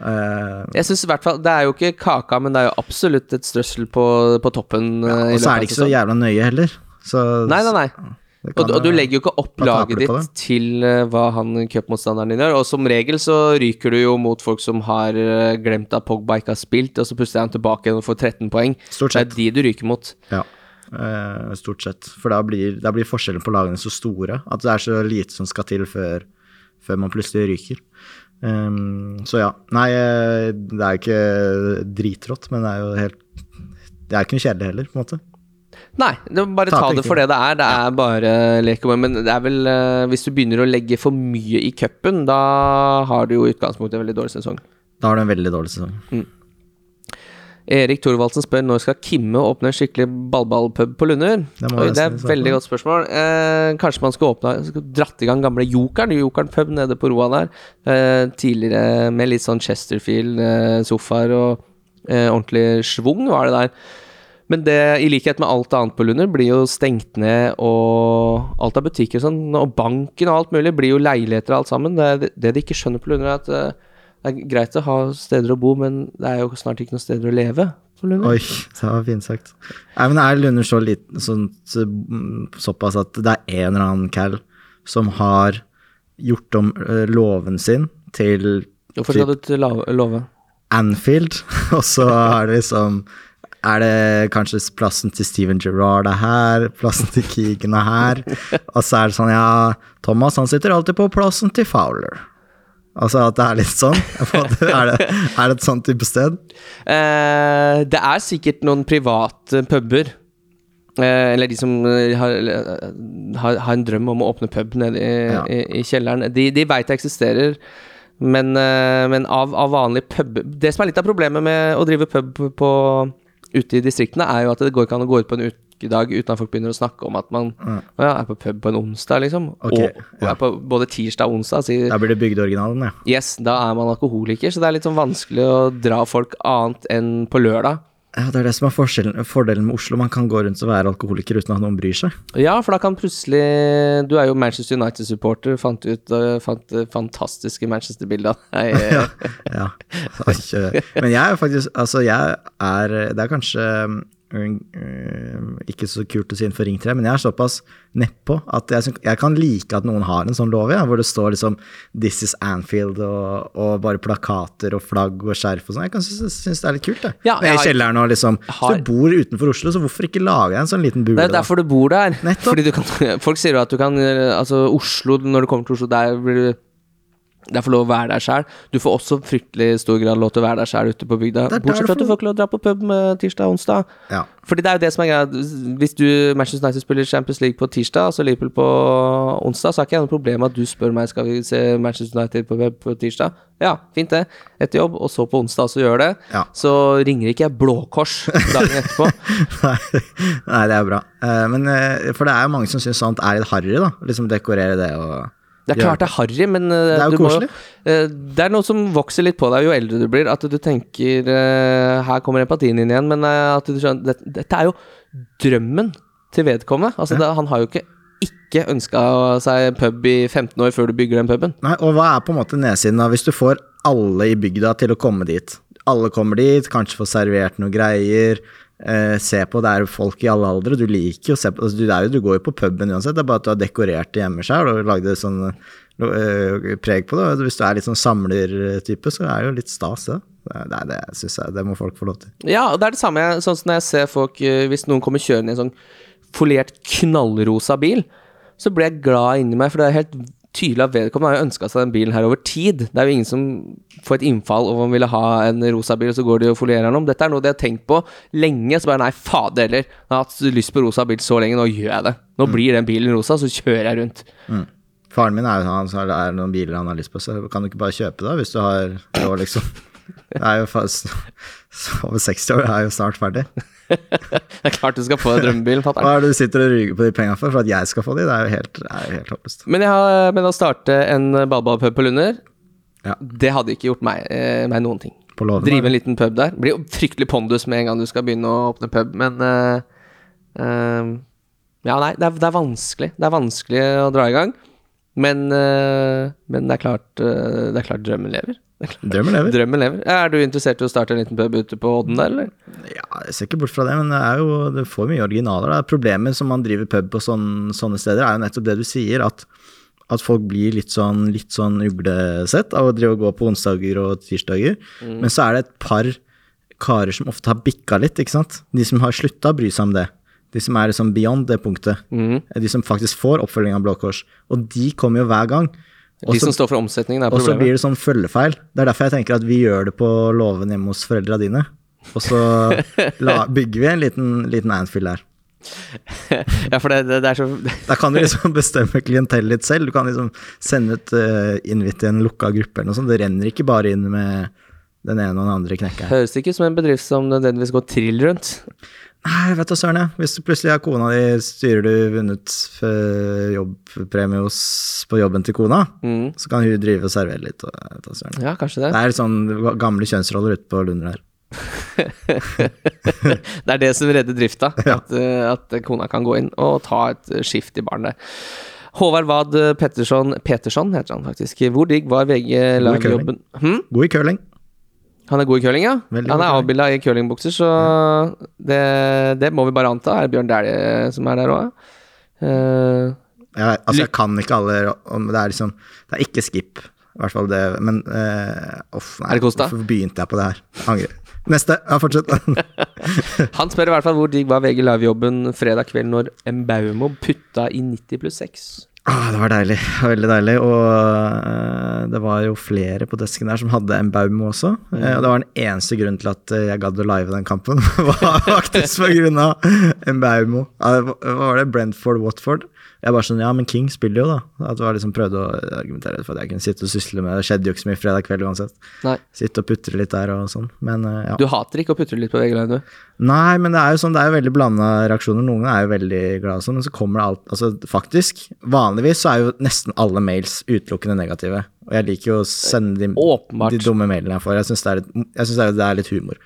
Eh, Jeg synes i hvert fall, Det er jo ikke kaka, men det er jo absolutt et strøssel på, på toppen. Ja, og så er det ikke så jævla nøye heller. Så Nei, nei, nei. Og, og du legger jo ikke opp laget ditt til eh, hva han cupmotstanderen din gjør. Og som regel så ryker du jo mot folk som har eh, glemt at Pogba ikke har spilt, og så puster han tilbake og får 13 poeng. Stort sett. Det er de du ryker mot. Ja, eh, stort sett. For da blir, da blir forskjellen på lagene så store at det er så lite som skal til før, før man plutselig ryker. Um, så ja. Nei, eh, det er jo ikke dritrått, men det er jo helt Det er ikke noe kjedelig heller, på en måte. Nei, det, bare ta, ta det for det det er. Det er bare lek og Men det er vel eh, Hvis du begynner å legge for mye i cupen, da har du jo i utgangspunktet en veldig dårlig sesong. Da har du en veldig dårlig sesong. Erik Thorvaldsen spør når skal Kimme åpne en skikkelig ballballpub på Lunder? Det Oi, det er et veldig godt spørsmål. Eh, kanskje man skal åpne skal dratt i gang gamle Jokeren, Jokeren pub nede på Roa der. Eh, tidligere med litt sånn Chesterfield-sofaer og eh, ordentlig schwung var det der. Men det, i likhet med alt annet på Lunder, blir jo stengt ned, og alt av butikker og sånn, og banken og alt mulig, blir jo leiligheter og alt sammen. Det, det de ikke skjønner på Lunder, er at eh, det er greit å ha steder å bo, men det er jo snart ikke noen steder å leve på Lunder. Oi, det var fint sagt. Nei, men er Lunder så liten, sånn, såpass at det er en eller annen cal som har gjort om eh, låven sin til Hvorfor skal du til låve? Anfield, og så er det liksom er det kanskje plassen til Steven Gerrard er her, plassen til Keegan er her, og så er det sånn, ja, Thomas han sitter alltid på plassen til Fowler. Altså at det er litt sånn? Er det, er det et sånn type sted? Eh, det er sikkert noen private puber. Eh, eller de som eh, har, eh, har, har en drøm om å åpne pub nede i, Ja. i, i kjelleren. De, de veit det eksisterer, men, eh, men av, av vanlig pub Det som er litt av problemet med å drive pub på, ute i distriktene, er jo at det går ikke an å gå ut på en ukedag uten at folk begynner å snakke om at man mm. ja, er på pub på en onsdag, liksom. Okay, og, og er på både tirsdag og onsdag. Så, Da blir det bygdeoriginalen, ja. Yes, da er man alkoholiker, så det er litt sånn vanskelig å dra folk annet enn på lørdag. Ja, Det er det som er fordelen med Oslo. Man kan gå rundt og være alkoholiker uten at noen bryr seg. Ja, for da kan plutselig Du er jo Manchester United-supporter, fant ut uh, fant det fantastiske Manchester-bildet deg. ja. ja. Men jeg er faktisk Altså, jeg er Det er kanskje ikke så kult å si innenfor Ring 3, men jeg er såpass nedpå at jeg, jeg kan like at noen har en sånn lov, ja, hvor det står liksom 'This is Anfield' og, og bare plakater og flagg og skjerf og sånn. Jeg kan synes, synes det er litt kult, det. Ja, jeg I har- kjelleren og liksom har- du bor utenfor Oslo, så hvorfor ikke lage en sånn liten bule, Det er derfor du bor der. Nettopp. Kan, folk sier jo at du kan uh, Altså, Oslo, når du kommer til Oslo, der blir du det er for lov å være der sjæl. Du får også fryktelig stor grad lov til å være der sjæl ute på bygda. Bortsett fra at du får- ikke lov til å dra på pub med tirsdag og onsdag. Ja. Fordi det er jo det som er greia. Hvis du Manchester United spiller Champions League på tirsdag, altså Liverpool på onsdag, så har ikke jeg noe problem med at du spør meg skal vi se Manchester United på web på tirsdag. Ja, fint det. Etter jobb, og så på onsdag også gjør det. Ja. Så ringer ikke jeg Blå Kors dagen etterpå. Nei, nei, det er bra. Eh, men, eh, for det er jo mange som syns sånt er litt harry, da. Liksom dekorere det og Det er klart det er harry, men uh, Det er jo du må koselig. uh, Det er noe som vokser litt på deg jo eldre du blir. At du tenker uh, Her kommer empatien inn igjen, men at du skjønner Dette, Dette er jo drømmen til vedkommende. Altså, det, han har jo ikke ikke ønska seg pub i 15 år før du bygger den puben. Nei, og hva er på en måte nedsiden da, hvis du får alle i bygda til å komme dit? Alle kommer dit, kanskje får servert noen greier, eh, se på, det er folk i alle aldre, du liker jo å se på, altså, du, jo, du går jo på puben uansett, det er bare at du har dekorert det hjemme sjøl og lagd sånn øh, preg på det, hvis du er litt sånn samlertype, så er det jo litt stas det. Det, det, synes jeg, det må folk få lov til. Ja, og det er det samme sånn som når jeg ser folk uh, Hvis noen kommer kjørende i en sånn foliert knallrosa bil, så blir jeg glad inni meg, for det er helt tydelig at vedkommende har jo ønska seg den bilen her over tid. Det er jo ingen som får et innfall om man ville ha en rosa bil, og så går de og folierer den om. Dette er noe de har tenkt på lenge, så bare nei, fader heller. Jeg har hatt lyst på rosa bil så lenge, nå gjør jeg det. Nå blir den bilen rosa, så kjører jeg rundt. Faren min er jo han, så det er noen biler han har lyst på, så kan du ikke bare kjøpe det hvis du har råd, liksom. Det er jo fast, over 60 år, jeg er jo snart ferdig. Det er klart du skal få en drømmebil, fatter'n. Hva er det du sitter og ryger på de penga for? For at jeg skal få de? Det er jo helt, er jo helt håpløst. Men, har, men å starte en ballballpub på Lunder, Ja. det hadde ikke gjort meg, eh, meg noen ting. Drive en liten pub der. Blir jo fryktelig pondus med en gang du skal begynne å åpne pub, men eh, eh, Ja, nei, det er, det er vanskelig. Det er vanskelig å dra i gang. Men, eh, men det, er klart, det er klart drømmen lever. Drømmen lever. Drømmen lever. Er du interessert i å starte en liten pub ute på Odden der, eller? Ja, jeg ser ikke bort fra det, men det er jo Du får mye originaler. Er Problemet som man driver pub på sånne, sånne steder, er jo nettopp det du sier, at, at folk blir litt sånn, litt sånn uglesett av å drive og gå på onsdager og tirsdager. Men så er det et par karer som ofte har bikka litt, ikke sant. De som har slutta å bry seg om det. De som er liksom beyond det punktet. De som faktisk får oppfølging av Blå Kors. Og de kommer jo hver gang. De også, som står for omsetningen, er og så blir det sånn følgefeil. Det er derfor jeg tenker at vi gjør det på låven hjemme hos foreldra dine. Og så la, bygger vi en liten, liten Anfield der. ja, for det, det, det er så Da kan du liksom bestemme klientellet litt selv. Du kan liksom sende ut uh, invitt i en lukka gruppe eller noe sånt. Det renner ikke bare inn med den ene og den andre knekkeren. Høres ikke ut som en bedrift som nødvendigvis går trill rundt. Nei, vet du søren, jeg. Hvis du plutselig er kona di, styrer du vunnet eh, jobbpremie på jobben til kona, Mm. så kan hun drive og servere litt. Og, vet du søren. Ja, kanskje det. Det er sånn gamle kjønnsroller ute på Lunder her. Det er det som redder drifta. At, eh, at kona kan gå inn og ta et eh, skift i barnet. Håvard Wad Petterson Petersson heter han faktisk. Hvor digg var VG-lagjobben hm? God i curling. Han er god i curling, ja? Veldig han er avbilda i curlingbukser, så det, det må vi bare anta. Er det Bjørn Dæhlie som er der òg? Uh, Jeg, altså, jeg kan ikke alle om Det er liksom Det er ikke skip, i hvert fall det. Men eh, uff, nei. Hvorfor begynte jeg på det her? Angrer. Neste. Ja, fortsett. han spør i hvert fall hvor digg var VG Live-jobben fredag kveld når Mbaumo putta i 90 pluss 6. ah, det var deilig. Veldig deilig. Og uh, det var jo flere på desken der som hadde en Baumo også. Eh, og det var den eneste grunnen til at eh, jeg gadd å live den kampen. var faktisk på grunn av en Baumo. Uh, var det? Brentford-Watford? Jeg bare sånn, ja, men King spiller jo, da. At jeg liksom prøvde å argumentere for at jeg kunne sitte og sysle med det. Det skjedde jo ikke så mye fredag kveld uansett. Nei. Sitte og putre litt der og sånn. Men eh, ja. Du hater ikke å putre litt på VG-line, du? Nei, men det er jo sånn, det er jo veldig blanda reaksjoner. Noen er jo veldig glade og sånn, men så kommer det alt Altså faktisk, vanligvis så er jo nesten alle mails utelukkende negative. Og jeg liker jo å sende de, de dumme mailene jeg får. Jeg syns det, det er litt humor.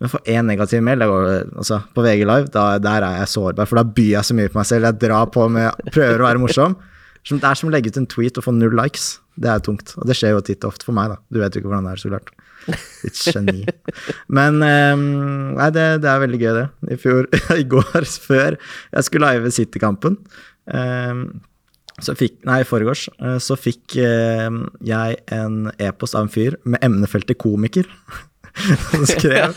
Men for én negativ mail, går, altså, på VG Live, da, der er jeg sårbar, for da byr jeg så mye på meg selv. Jeg drar på med Prøver å være morsom. Som- Det er som å legge ut en tweet og få null likes. Det er tungt. Og det skjer jo titt og ofte for meg, da. Du vet jo ikke hvordan det er, så klart. Litt geni. Men um, nei, det, det er veldig gøy, det. I fjor, i går, før jeg skulle live City-kampen, um, så fikk Nei, i forgårs, eh, så fikk ehm, jeg en e-post av en fyr med emnefeltet komiker. Som skrev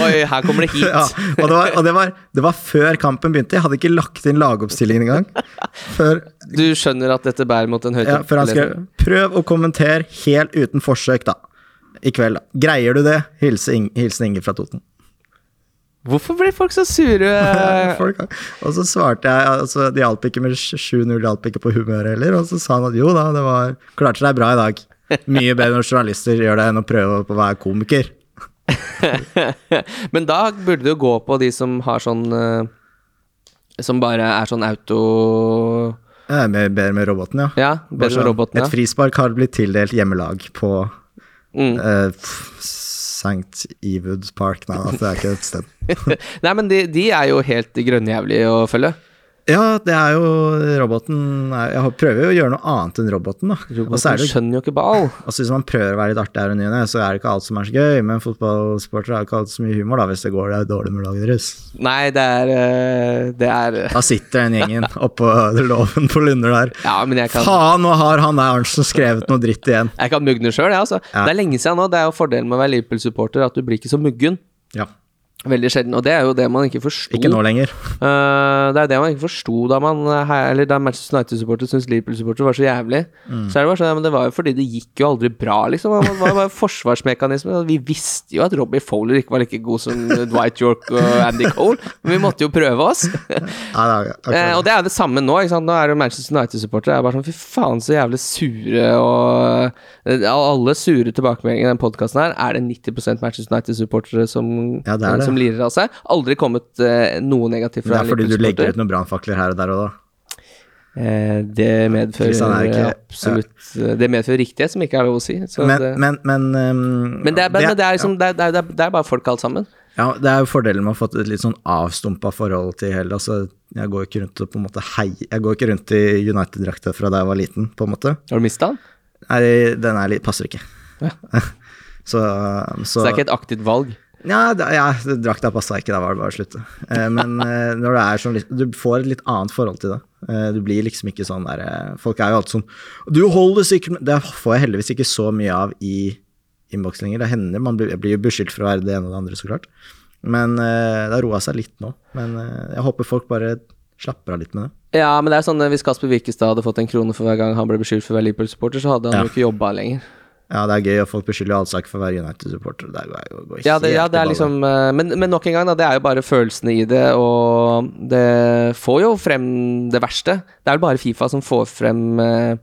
Oi, her kommer det hit. ja, og, det var, og det, var, det var før kampen begynte. Jeg hadde ikke lagt inn lagoppstillingen engang. Før, Du skjønner at dette bærer mot en høyt ja, før han skrev 'Prøv å kommentere helt uten forsøk, da'. I kveld, da. Greier du det? Hilsen, hilsen Inge fra Toten. Hvorfor blir folk så sure? Folk, og så svarte jeg altså, Det hjalp ikke med 7-0, det hjalp ikke på humøret heller. Og så sa han at jo da, det var klarte seg bra i dag. Mye bedre når journalister gjør det enn å prøve på å være komiker. Men da burde du gå på de som har sånn eh, Som bare er sånn auto ja, bedre med roboten, ja. Ja, bedre med roboten, ja. Et frispark har blitt tildelt hjemmelag på Mm. uh, St. Ewood Park. Nei, altså, det er ikke et sted. Nei, men de, de er jo helt grønnjævlige å følge. Ja, det er jo roboten Jeg prøver jo å gjøre noe annet enn roboten, da. Roboten det skjønner jo ikke ball. Altså Hvis man prøver å være litt artig her og ny og så er det ikke alt som er så gøy. Men fotballsportere har ikke alltid så mye humor da hvis det går det dårlig med laget deres. Nei, det er eh, Det er Da sitter den gjengen oppå låven på Lunder der. Ja, men jeg kan Faen, nå har han der Arntzen skrevet noe dritt igjen. Jeg kan mugne sjøl, jeg, altså. Ja. Det er lenge siden nå. Det er jo fordelen med å være Liverpool-supporter, at du blir ikke så muggen. Ja. Veldig sjelden. Og det er jo det man ikke forsto. Ikke nå lenger. Uh, det er det man ikke forsto da man Eller da Manchester United-supporter syntes Liverpool-supporter var så jævlig. Mm. Så er det bare sånn, ja, men det var jo fordi det gikk jo aldri bra, liksom. Det var bare forsvarsmekanisme. Vi visste jo at Robbie Fowler ikke var like god som Dwight York og Andy Cole, men vi måtte jo prøve oss. Eh, og det er det samme nå. ikke sant? Nå er det Manchester United-supportere er bare sånn Fy faen, så jævlig sure og eh, alle sure tilbakemeldinger i den podkasten her, er det 90% Manchester United-supportere som, Ja, det er det. Som lirer av seg. Aldri kommet eh, noe negativt Men det er fordi du legger ut noen brannfakler her og der og da. Eh, det medfører er ikke- absolutt ja. Det medfører riktighet, som ikke er lov å si. Så Men, det, men, men, um, men, det er, men det er liksom det er, det, er, bare folk alt sammen. Ja, det er jo fordelen med å ha fått et litt sånn avstumpa forhold til hele altså, Jeg går ikke rundt og på en måte hei Jeg går ikke rundt i United-drakta fra da jeg var liten, på en måte. Har du mista den? Nei, den er litt, passer ikke. så, så, Så det er ikke et aktivt valg? Ja, da- ja drakta passa ikke, da var det bare å slutte. Eh, men eh, når du er sånn Du får et litt annet forhold til det. Eh, du blir liksom ikke sånn der Folk er jo alltid sånn Du holder sikkert med Det får jeg heldigvis ikke så mye av i innboks lenger. Det hender man blir, blir beskyldt for å være det ene og det andre, så klart. Men eh, det har roa seg litt nå. Men jeg håper folk bare slapper av litt med det. Ja, men det er sånn hvis Kasper Wikestad hadde fått en krone for hver gang han ble beskyldt for å være Liverpool-supporter, så hadde han Ja. jo ikke jobba lenger. Ja, det er gøy, og folk beskylder Alsak for å være United-supporter. Det går går, går Ja, det, ja, det er liksom eh, men, men nok en gang, da, det er jo bare følelsene i det, og det får jo frem det verste. Det er vel bare Fifa som får frem eh,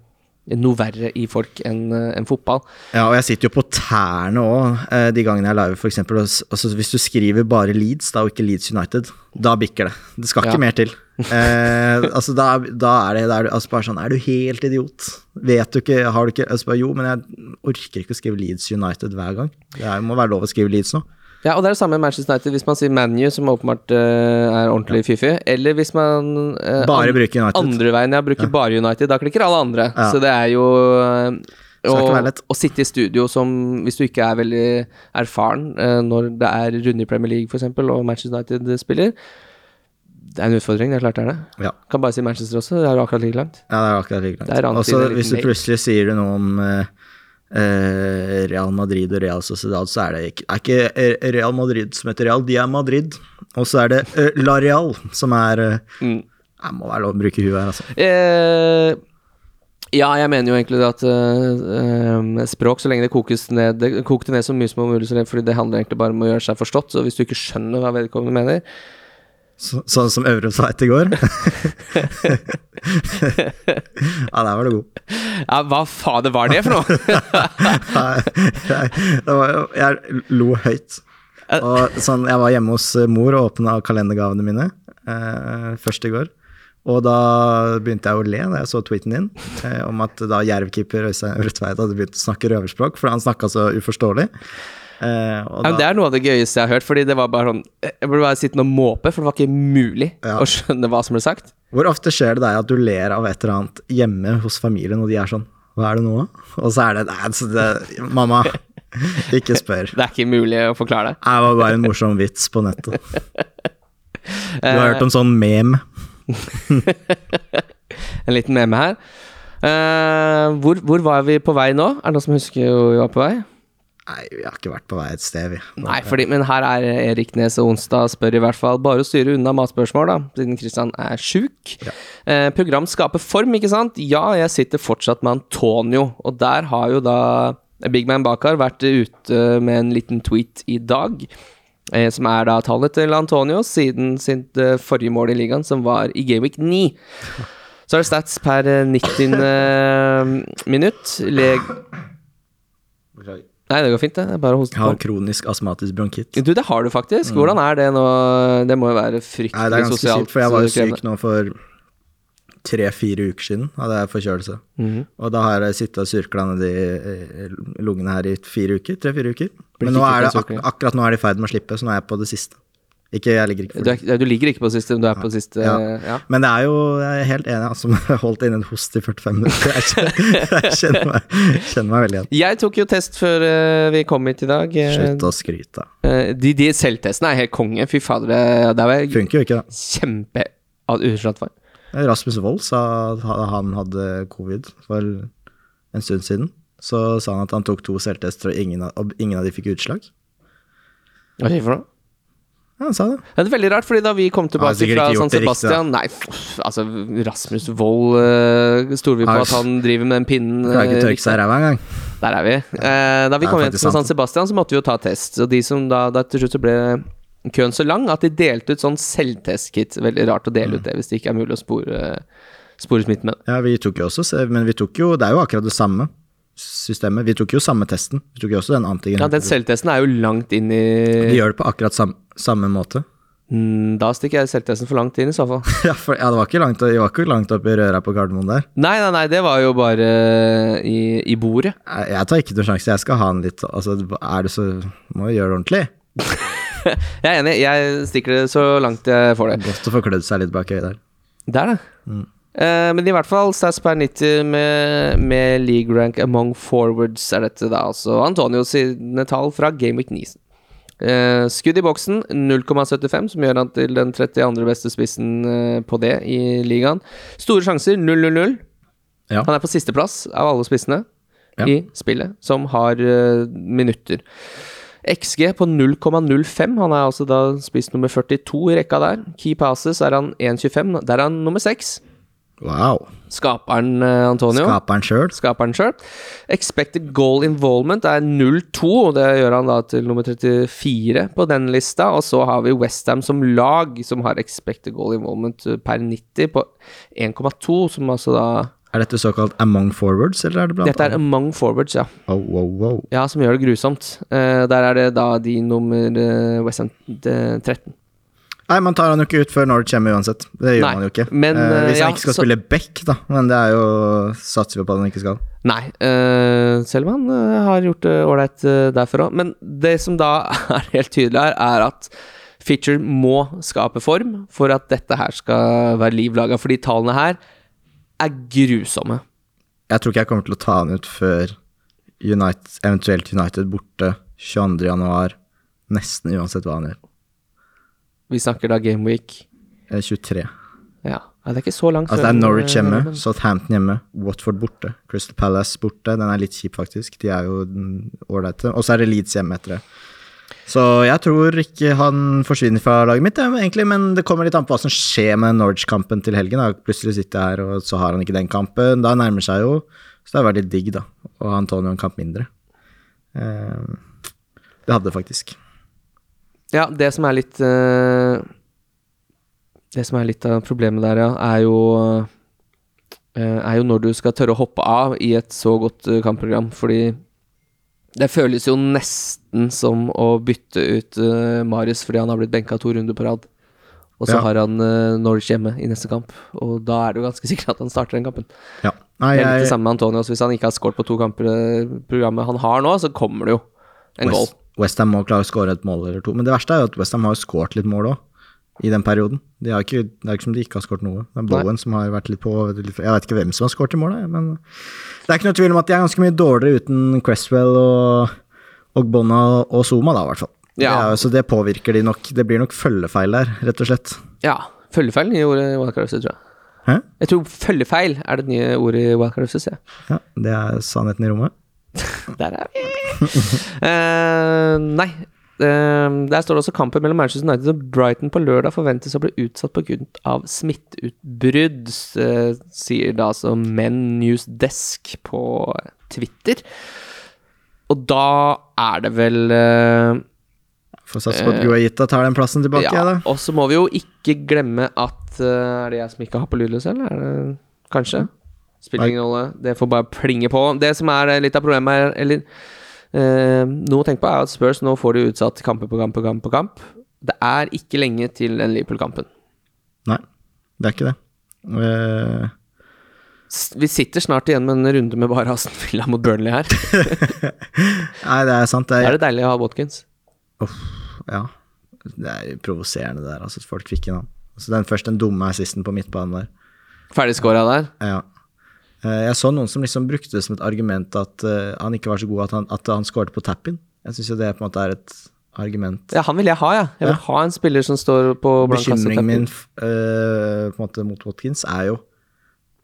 noe verre i folk enn en fotball. Ja, og jeg sitter jo på tærne òg, eh, de gangene jeg er live, f.eks. Altså, hvis du skriver bare Leeds, da, og ikke Leeds United, da bikker det. Det skal ikke Ja. mer til. Eh, altså, da, da er det da er du, altså, bare sånn Er du helt idiot? Vet du ikke Har du ikke altså, bare, Jo, men jeg orker ikke å skrive Leeds United hver gang. Det er, må være lov å skrive Leeds nå. Ja, og det er det samme med Manchester United. Hvis man sier ManU, som åpenbart uh, er ordentlig fiffig, eller hvis man uh, Bare bruker United. Andre veien, ja, bruker bare United. Da klikker alle andre. Ja. Så det er jo eh, å, sitte i studio som Hvis du ikke er veldig erfaren uh, når det er runde i Premier League, f.eks., og Manchester United spiller Det er en utfordring, det er klart det er det. Ja. Kan bare si Manchester også, det er akkurat like langt. Ja, det er akkurat like langt. annet Og så hvis du plutselig sier noe om eh, Real Madrid og Real Sociedad, så er det ikke, er ikke eh, Real Madrid som heter Real, de er Madrid. Og så er det eh, La Real som er eh, Mm. Det må være lov å bruke huet her, altså. Eh, ja, jeg mener jo egentlig at eh, eh, språk, så lenge det kokes ned Det kokte ned så mye som mulig, fordi det handler egentlig bare om å gjøre seg forstått. Så hvis du ikke skjønner hva vedkommende mener Så, sånn som Øvre sa etter i går. ja, der var du god. Ja, hva faen var det for noe?! Nei, jeg, det var, jeg lo høyt. Og sånn, jeg var hjemme hos eh, mor og åpna kalendergavene mine eh, først i går. Og da begynte jeg å le da jeg så tweeten din eh, om at da Jerv-keeper Øystein Rødtveit hadde begynt å snakke røverspråk, fordi han snakka så uforståelig. Og Ja, det er noe av det gøyeste jeg har hørt, fordi det var bare sånn Jeg burde bare sitte og måpe, for det var ikke mulig Ja. å skjønne hva som ble sagt. hvor ofte skjer det deg at du ler av et eller annet hjemme hos familien, og de er sånn Hva er det nå? Og så er det Nei, altså det, mamma, ikke spør. Det er ikke mulig å forklare det. Det var bare en morsom vits på nettet. Du har hørt om sånn meme? En liten meme her. Uh, hvor, hvor var vi på vei nå? Er det noen som husker hvor vi var på vei? Nei, vi har ikke vært på vei et sted, vi. Nei, fordi, men her er Erik Nes og Onsdag spør i hvert fall. Bare å styre unna matspørsmål, da, siden Kristian er sjuk. Eh, program skaper form, ikke sant? Ja, jeg sitter fortsatt med Antonio, og der har jo da Big Man Bakar vært ute med en liten tweet i dag. Eh, som er da tallet til Antonio siden sitt eh, forrige mål i ligaen, som var i Gameweek 9. Så er det stats per eh, 90. eh, minutt. Leg... Nei, det går fint, det. Er bare hoste Jeg har kronisk astmatisk bronkitt. Du, det har du faktisk. Hvordan er det nå? Det må jo være fryktelig Nei, det er ganske sosialt sykt, for jeg var jo syk nå for tre-fire uker siden. Hadde jeg forkjølelse. Mhm. Og da har jeg sittet og surkla nedi lungene her i fire uker. Tre-fire uker. Men nå er det ak akkurat nå er det i ferd med å slippe, så nå er jeg på det siste. Ikke, jeg ligger ikke Du, er, du ligger ikke på siste, men du er på siste Ja. ja. Men det er jo, jeg er helt enig, altså, jeg har holdt inne en host i 45 minutter. Jeg kjenner, jeg kjenner, meg, kjenner meg veldig igjen. Jeg tok jo test før eh, vi kom hit i dag. Eh, Slutt å skryte. eh, de, de selvtestene er helt konge. Fy fader, det, var Funker jo ikke, da. kjempe uskyldt for. Rasmus Wold sa at han hadde covid for en stund siden. Så sa han at han tok to selvtester, og ingen av, og ingen av de fikk utslag. Hva er det for noe? Ja, han sa det. Ja, det er veldig rart, fordi da vi kom tilbake fra San Sebastian Nei, pff, altså Rasmus Wold uh, stoler vi på at han driver med den pinnen. Klarer ikke eh, tørke seg i ræva engang. Der er vi. Eh, da vi kom hjem til San. Sebastian, så måtte vi jo ta test. Og de som da, da til slutt så ble køen så lang at de delte ut sånn selvtest-kit. Veldig rart å dele Mm. ut det hvis det ikke er mulig å spore, spore smitten med. Ja, vi tok jo også, men vi tok jo Det er jo akkurat det samme systemet. Vi tok jo samme testen. Vi tok jo også den antigen. Ja, Den selvtesten er jo langt inn De i gjør det på akkurat sam, samme måte. Mm, Da stikker jeg selvtesten for langt inn, i så fall. ja, for, ja, det var ikke langt, var ikke langt opp i røra på Gardermoen der. Nei, nei, nei, det var jo bare i, i bordet. Jeg, jeg tar ikke noen sjanse, jeg skal ha den litt Altså, er det så Må jo gjøre det ordentlig. Jeg er enig, jeg stikker det så langt jeg får det. Godt å få klødd seg litt bak øyet der. Det er det. Eh, men i hvert fall stats per 90 med, med league rank among forwards er dette da altså Antonio sine tall fra Game Week 9. Uh, skudd i boksen 0,75, som gjør han til den 32. beste spissen uh, på det i ligaen. Store sjanser 0-0-0. Ja. Han er på sisteplass av alle spissene Ja. i spillet, som har eh, minutter. XG på 0,05. Han er altså da spiss nummer 42 i rekka der. Key passes er han 1,25. Der er han nummer 6. Wow. Skaperen eh, Antonio. Skaperen sjøl. Skaperen sjøl. Expected goal involvement er 0-2, og Det gjør han da til nummer 34 på den lista. Og så har vi Westham som lag, som har expected goal involvement eh, per 90 på 1,2, som altså da Er dette såkalt among forwards, eller er det blant Dette er among forwards, ja. Oh, wow, wow. Ja, som gjør det grusomt. Uh, der er det da de nummer uh, Westham 13. Nei, man tar han jo ikke ut før Norwich hjemme uansett. Det gjør Nei, man jo ikke. men, uh, hvis ja, han ikke skal så- spille back, da. Men det er jo Satser vi på at han ikke skal. Nei, uh, selv om han uh, har gjort det ålreit derfor òg. Men det som da er helt tydelig her, er at Fitcher må skape form for at dette her skal være liv laga, for de tallene her er grusomme. Jeg tror ikke jeg kommer til å ta han ut før United, eventuelt United borte 22. januar. Nesten uansett hva han gjør. Vi snakker da Gameweek Eh, 23. Ja, ja. det er ikke så langt Altså Det er Norwich eh, hjemme, men- Southampton hjemme, Watford borte, Crystal Palace borte. Den er litt kjip, faktisk. De er jo ålreite. Og så er det Leeds hjemme etter det. Så jeg tror ikke han forsvinner fra laget mitt, jeg, egentlig, men det kommer litt an på hva som skjer med Norwich-kampen til helgen. Da. Plutselig sitter jeg her, og så har han ikke den kampen. Da nærmer seg jo Så det er vært litt digg, da. Og Antonio en kamp mindre. Eh, det hadde det faktisk. Ja, det som er litt uh, Det som er litt av problemet der, ja, er jo uh, Er jo når du skal tørre å hoppe av i et så godt uh, kampprogram, fordi det føles jo nesten som å bytte ut Marius fordi han har blitt benka to runder på rad. Og så Ja. har han Norwich hjemme i neste kamp, og da er det jo ganske sikkert at han starter den kampen. Ja. Nei, Det er litt det samme med Antonio. Hvis han ikke har skåret på to kamper programmet han har nå, så kommer det jo en goal. West, Westham må klare å skåre et mål eller to. Men det verste er jo at Westham har jo skåret litt mål òg, i den perioden. De har ikke, det er ikke som de ikke har skåret noe. Det er Bowen som har vært litt på Jeg vet ikke hvem som har skåret i mål, men det er ikke noe tvil om at de er ganske mye dårligere uten Cresswell og, og Bonna og Zuma, da, i hvert fall. Ja. Det er, så det påvirker de nok. Det blir nok følgefeil der, rett og slett. Ja. Følgefeil nye ordet i Wildcard FC, tror jeg. Hæ? Jeg tror følgefeil er det nye ordet i Wildcard FC. ja. Ja, det er sannheten i rommet. Der er vi! Uh, nei. Uh, der står det også kampen mellom Manchester United og Brighton på lørdag forventes å bli utsatt pga. smitteutbrudd, uh, sier da altså Men News Desk på Twitter. Og da er det vel Får satse på at Guaita tar den plassen tilbake, Ja, da. og så må vi jo ikke glemme at Er det jeg som ikke har på lydløs, eller? Er det kanskje? Spiller ingen rolle. Det får bare plinge på. Det som er eh, litt av problemet her, eller eh, Noe å tenke på, er at Spurs nå får de utsatt kamper på kamp på kamp på kamp. Det er ikke lenge til den Liverpool-kampen. Nei, det er ikke det. Eh, Vi sitter snart igjen med en runde med bare Aston Villa mot Burnley her. nei, det er sant. Det er, er det deilig å ha Watkins. Ja. Det er provoserende det der, altså, folk fikk inn han. Altså, den først den dumme assisten på midtbanen der. Ferdigskåra der. Ja. Eh, Jeg så noen som liksom brukte det som et argument at eh, han ikke var så god at han, at han skåret på tap-in. Jeg syns jo det på en måte er et argument. Ja, han vil jeg ha, ja. Jeg vil Ja. ha en spiller som står på blank kasse Bekymringen min uh, på en måte mot Watkins er jo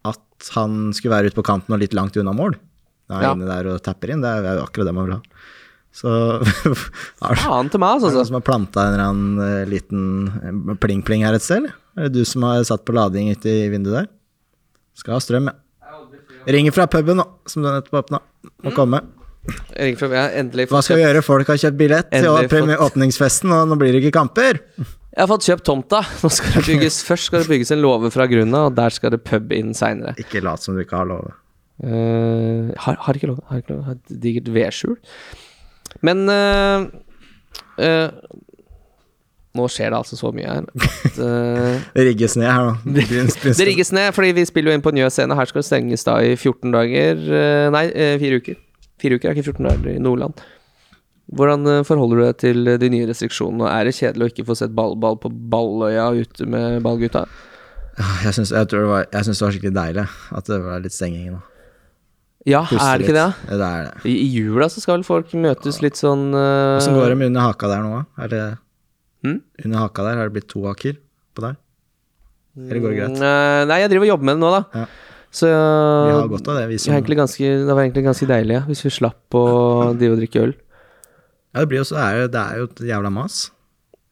at han skulle være ute på kanten og litt langt unna mål. Da er Ja. inne der og tapper inn. Det er jo akkurat det man vil ha. Så Faen til meg, er det noen altså. som har planta en eller annen liten pling-pling her et sted? Er det du som har satt på lading ute i vinduet der? Skal ha strøm, ja. Ringer fra puben nå, som du nettopp åpna. Må Mm. komme. Ring fra, ja, endelig Hva skal vi gjøre? Folk har kjøpt billett til Endelig fått- åpningsfesten, og nå blir det ikke kamper. Jeg har fått kjøpt tomta. Skal det bygges, først skal det bygges en låve fra grunnen av, og der skal det pub inn seinere. Ikke lat som du ikke har låve. Uh, har, har ikke lov. Har ikke lov. Har et digert vedskjul. Men uh, eh, Nå skjer det altså så mye her at uh, Det rigges ned her. Prins- prins- Det rigges ned, fordi vi spiller jo inn på Njø scene. Her skal det stenges da i 14 dager uh, Nei, uh, fire uker. Fire uker er ikke 14 dager i Nordland. Hvordan forholder du deg til de nye restriksjonene? Er det kjedelig å ikke få sett ballball på Balløya ute med ballgutta? Jeg syns, det det var skikkelig deilig at det var litt stenging nå. Ja, Puste er det ikke det? litt. det? det er det. I, I jula så skal vel folk møtes litt sånn Åssen går det med under haka der nå, da? Er det Hm? Under haka der, har det blitt to haker på deg? Eller går det greit? Mm, nei, jeg driver og jobber med det nå, da. Ja. Så Vi har godt av det, vi som ganske, Det var egentlig ganske deilig, ja, hvis vi slapp å drive og drikke øl. Ja, det blir jo det er jo, det er jo et jævla mas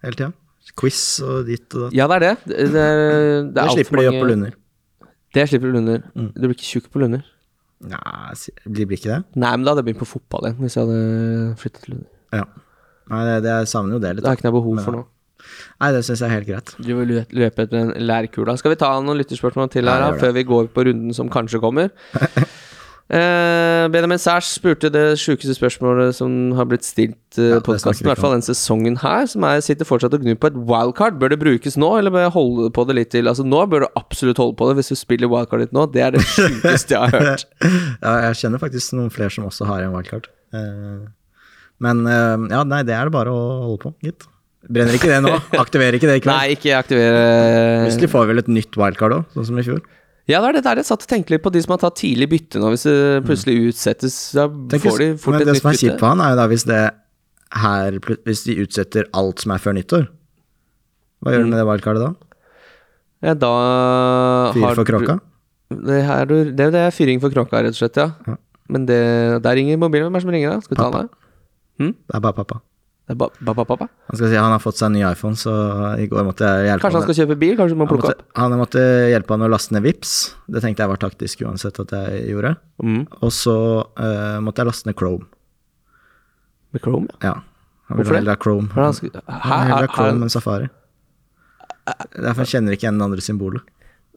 hele tida. Quiz og ditt og datt. Ja, det er det. Det, er- det er det slipper de opp på Lunder. Det slipper du lunder. Mm. Du blir ikke tjukk på lunder. Nei, blir ikke det? Nei, men da hadde jeg begynt på fotball igjen, hvis jeg hadde flyttet til lunder. Ja. Nei, det, det, jeg savner jo det litt. Det har ikke noe behov Men for noe. nå. Nei, det syns jeg er helt greit. Du vil løpe etter en lærkula. Skal vi ta noen lytterspørsmål til her, da, før vi går på runden som kanskje kommer? Eh, Benjamin Sæsj spurte det sjukeste spørsmålet som har blitt stilt uh, Ja, podkasten, i hvert fall den sesongen her, som er sitter fortsatt og gnur på et wildcard. Bør det brukes nå, eller bør jeg holde på det litt til? Altså Nå bør du absolutt holde på det hvis du spiller wildcard ditt nå. Det er det sjukeste jeg har hørt. Ja, jeg kjenner faktisk noen flere som også har en wildcard. Eh, Men eh, ja, nei, det er det bare å holde på, gitt. Brenner ikke det nå. Aktiverer ikke det i kveld. Nei, ikke aktiverer Plutselig får vi vel et nytt wildcard òg, sånn som i fjor. Ja, det er det der jeg satt og tenkte litt på de som har tatt tidlig bytte nå. Hvis det plutselig utsettes, da Tenk får de fort et nytt bytte. men det som er kjipt for han, er jo da hvis det her Hvis de utsetter alt som er før nyttår, hva gjør du med det wildcardet da? Ja, da Fyr for kråka? Det, her, det, det er fyring for kråka, rett og slett, ja. Ja. Men det, der ringer mobilen. Hvem er det som ringer da? Skal vi ta den Pappa. Det er bare pappa. Det er ba, ba, ba. Han skal si han har fått seg en ny iPhone, så i går måtte jeg hjelpe Kanskje han skal kjøpe bil? Kanskje du må han måtte, opp? han måtte hjelpe han å laste ned Vips. Det tenkte jeg var taktisk uansett at jeg gjorde. Mm. Og så uh, måtte jeg laste ned Chrome. Med Chrome, ja. Ja. Han ville heller ha Chrome. Han Han vil Er- ha Chrome enn Safari. Derfor kjenner ikke igjen det andre symbolet.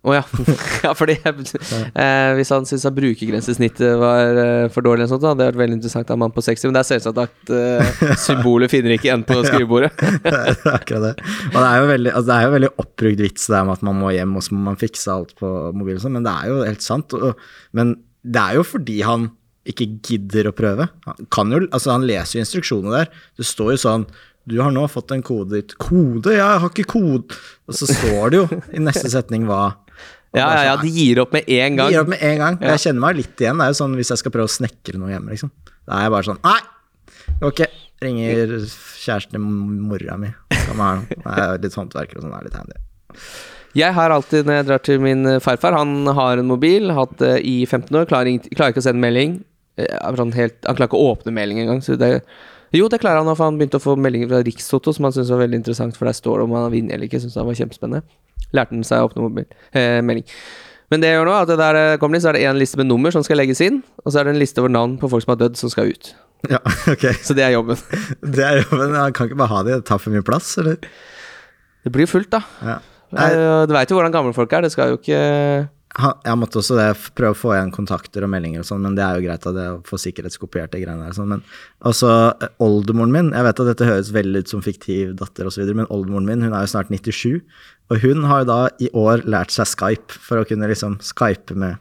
Å ja. ja, fordi eh, Hvis han syns at brukergrensesnittet var eh, for dårlig, eller sånt, hadde det vært veldig interessant av en mann på 60, men det er selvsagt at eh, symbolet finner ikke igjen på skrivebordet. det er akkurat det. Og det er jo veldig, altså det er jo veldig oppbrukt vits det med at man må hjem og så må man fikse alt på mobilen, og sånn, men det er jo helt sant. Og, men det er jo fordi han ikke gidder å prøve. Han, kan jo, altså han leser jo instruksjonene der. Det står jo sånn Du har nå fått en kode ditt. Kode? Jeg har ikke kode! Og så står det jo i neste setning hva Ja, ja, ja, sånn, de gir opp med en gang. De gir opp med en gang. Ja. Jeg kjenner meg litt igjen. Det er jo sånn hvis jeg skal prøve å snekre noe hjemme, liksom. Da er jeg bare sånn Nei! Ok. Ringer kjæresten til mora mi. Jeg er litt håndverker og sånn, det er litt handy. Jeg har alltid, når jeg drar til min eh, farfar Han har en mobil, hatt det i 15 år, klarer, klarer ikke å sende melding. Eh, er sånn helt, han klarer ikke å åpne melding engang. Så det, jo, det klarer han, for han begynte å få meldinger fra Rikstoto som han syntes var veldig interessant, for der står det om han har vunnet eller ikke. Synes han var kjempespennende. Lærte han seg å åpne mobil, eh, melding. Men det gjør nå, at det der eh, kommer inn, så er det en liste med nummer som skal legges inn, og så er det en liste over navn på folk som har dødd, som skal ut. Ja, ok. Så det er jobben. Det er jobben. Han kan ikke bare ha det, det tar for mye plass, eller? Det blir fullt, da. Ja. Eh, Du veit jo hvordan gamle folk er. Det skal jo ikke jeg måtte også det, prøve å få igjen kontakter og meldinger og sånn, men det er jo greit at jeg får sikkerhetskopiert de greiene der. Sånn, men også eh, oldemoren min, jeg vet at dette høres veldig ut som fiktiv datter og så videre, men oldemoren min hun er jo snart 97, og hun har jo da i år lært seg Skype for å kunne liksom skype med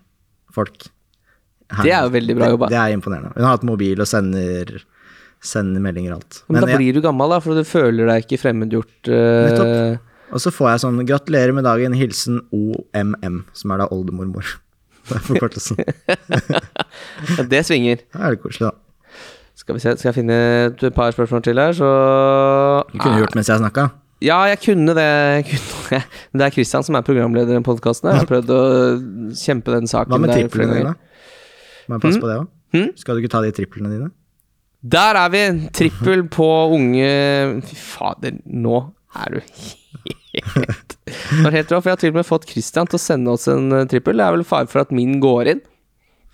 folk. Her. Det er jo veldig bra jobba. Det, det er imponerende. Hun har hatt mobil og sender, sender meldinger og alt. Men, da jeg- blir du gammel, da, for du føler deg ikke fremmedgjort. Uh, Nettopp. Og så får jeg sånn 'gratulerer med dagen', hilsen OMM, som er da oldemormor. Det er forkortelsen. det svinger. Da er det koselig, da. Skal vi se, skal jeg finne et par spørsmål til her, så Du kunne gjort mens jeg snakka. Ja, jeg kunne det. Jeg kunne. Det er Kristian som er programleder i podkasten. Jeg har prøvd å kjempe den saken Hva med triplene dine? Må jeg passe på det òg? Hm? Skal du ikke ta de triplene dine? Der er vi! Trippel på unge Fy fader, nå er du helt Det var helt rått, for Jeg har til og med fått Christian til å sende oss en eh, trippel. Det er vel fare for at min går inn.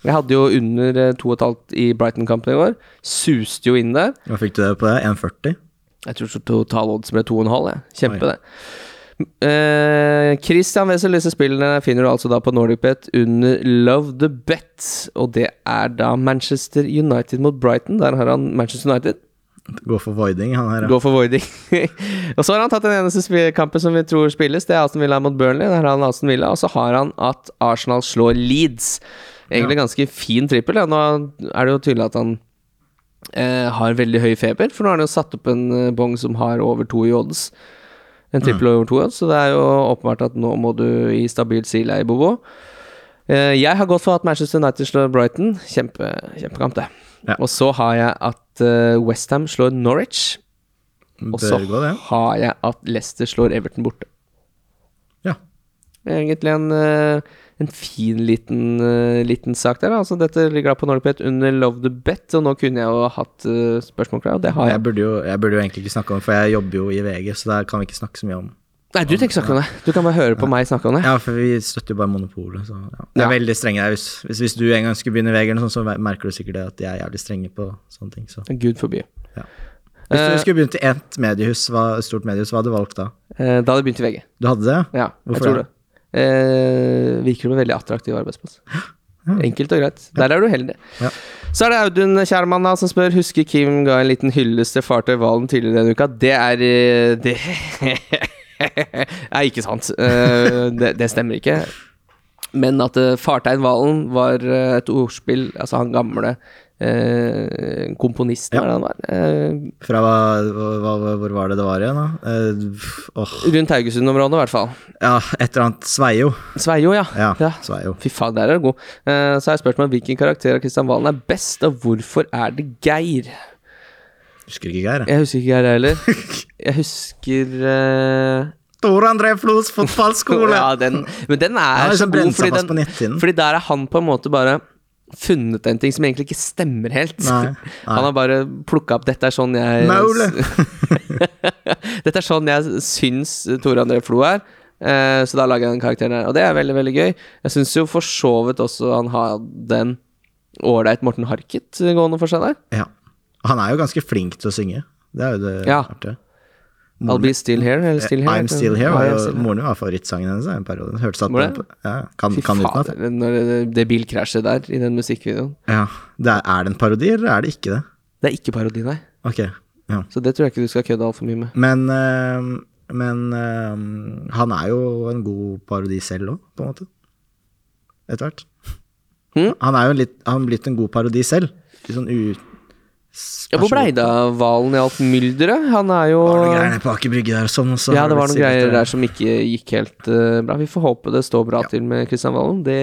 Jeg hadde jo under eh, 2,5 i Brighton-kampen i går. Suste jo inn der. Hva fikk du det på det? 1,40? Jeg tror så totalodds ble 2,5. jeg. Kjempe, Oi. det. Eh, Christian Wessel, disse spillene finner du altså da på NordicBet under Love the Bet. Og det er da Manchester United mot Brighton. Der har han Manchester United. Gå for voiding, han her. ja. Gå for voiding. og så har han tatt den eneste kampen som vi tror spilles. Det er Aston Villa mot Burnley. Der har han Aston Villa Og så har han at Arsenal slår Leeds. Egentlig ganske fin trippel. Ja. Nå er det jo tydelig at han eh, har veldig høy feber, for nå har han jo satt opp en eh, bong som har over to i odds. En trippel over to i odds, så det er jo åpenbart at nå må du i stabilt sileie, Bobo. Eh, jeg har gått for at Manchester United slår Brighton. Kjempe, kjempekamp, det. Ja. Og så har jeg at uh, Westham slår Norwich. Og så ja. har jeg at Leicester slår Everton borte. Ja. Egentlig en, eh, en fin liten, eh, liten sak der. Altså, dette ligger da på Norpet under Love the Bet, og nå kunne jeg jo hatt spørsmål klar, og det har jeg. Jeg burde, jo, jeg burde jo egentlig ikke snakke om det, for jeg jobber jo i VG, så der kan vi ikke snakke så mye om Nei, du tenker snakke om det. Du kan bare høre på meg snakke om det. Ja, for vi støtter jo bare monopolet, så ja. Det er Ja. veldig strenge der. Hvis, hvis, hvis du en gang skulle begynne i VG, sånn, så merker du sikkert det at de er jævlig strenge på sånne ting. Så. Gud forby. Ja. Hvis Eh, du skulle begynt i ett mediehus, hva, stort mediehus, hva hadde du valgt da? Eh, da hadde jeg begynt i VG. Du hadde det? Ja, Hvorfor jeg tror det? det. Eh, virker som en veldig attraktiv arbeidsplass. Enkelt og greit. Der er du heldig. Ja. Så er det Audun Kjærmann da, som spør Husker Kim ga en liten hyllest til Fartøy Valen tidligere denne uka. Det er eh, Det er ikke sant. Eh, det, det stemmer ikke. Men at uh, Fartein Valen var eh, et ordspill Altså han gamle eh, komponisten, Ja. var det han var? Eh, Fra hva, hva, hvor var det det var igjen, da? Eh, oh. rundt Haugesund-området, i hvert fall. ja, et eller annet Sveio. Sveio, ja. Ja, Ja. Sveio. Fy faen, der er du god. Eh, så har jeg spurt meg hvilken karakter av Kristian Valen er best, og hvorfor er det Geir? Husker ikke Geir. jeg. Jeg husker ikke Geir heller. Jeg husker uh... Tor André Flos fotballskole! Ja, den, men den er ja, så god, fordi, den, fordi der er han på en måte bare funnet en ting som egentlig ikke stemmer helt. Nei, Han har bare plukka opp 'Dette er sånn jeg! Dette er sånn jeg syns Tore André Flo er. Eh, så da lager jeg den karakteren her. Og det er veldig, veldig gøy. Jeg syns jo for så vidt også han hadde en ålreit Morten Harket gående for seg der. Ja. Han er jo ganske flink til å synge. Det er jo det Ja. artige. I'll be still here, eller still here. I'm Still Here Ja, still here. moren min var favorittsangen hennes en periode. Hørtes at på, ja, kan, Fy kan fader, når det, det bilkrasjet der i den musikkvideoen. Ja. Det er, er det en parodi, eller er det ikke det? Det er ikke parodi, nei. Ok, ja. Så det tror jeg ikke du skal kødde altfor mye med. Men, øh, men øh, han er jo en god parodi selv òg, på en måte. Etter hvert. Hmm? Han er jo litt, han blitt en god parodi selv. Litt sånn u... Ja, hvor blei det av hvalen i alt mylderet? Han er jo Var noen greier nede på Aker Brygge der og sånn, og så Ja, har det var blitt noen greier stillere. der som ikke gikk helt eh, bra. Vi får håpe det står bra til med Kristian Valen. Det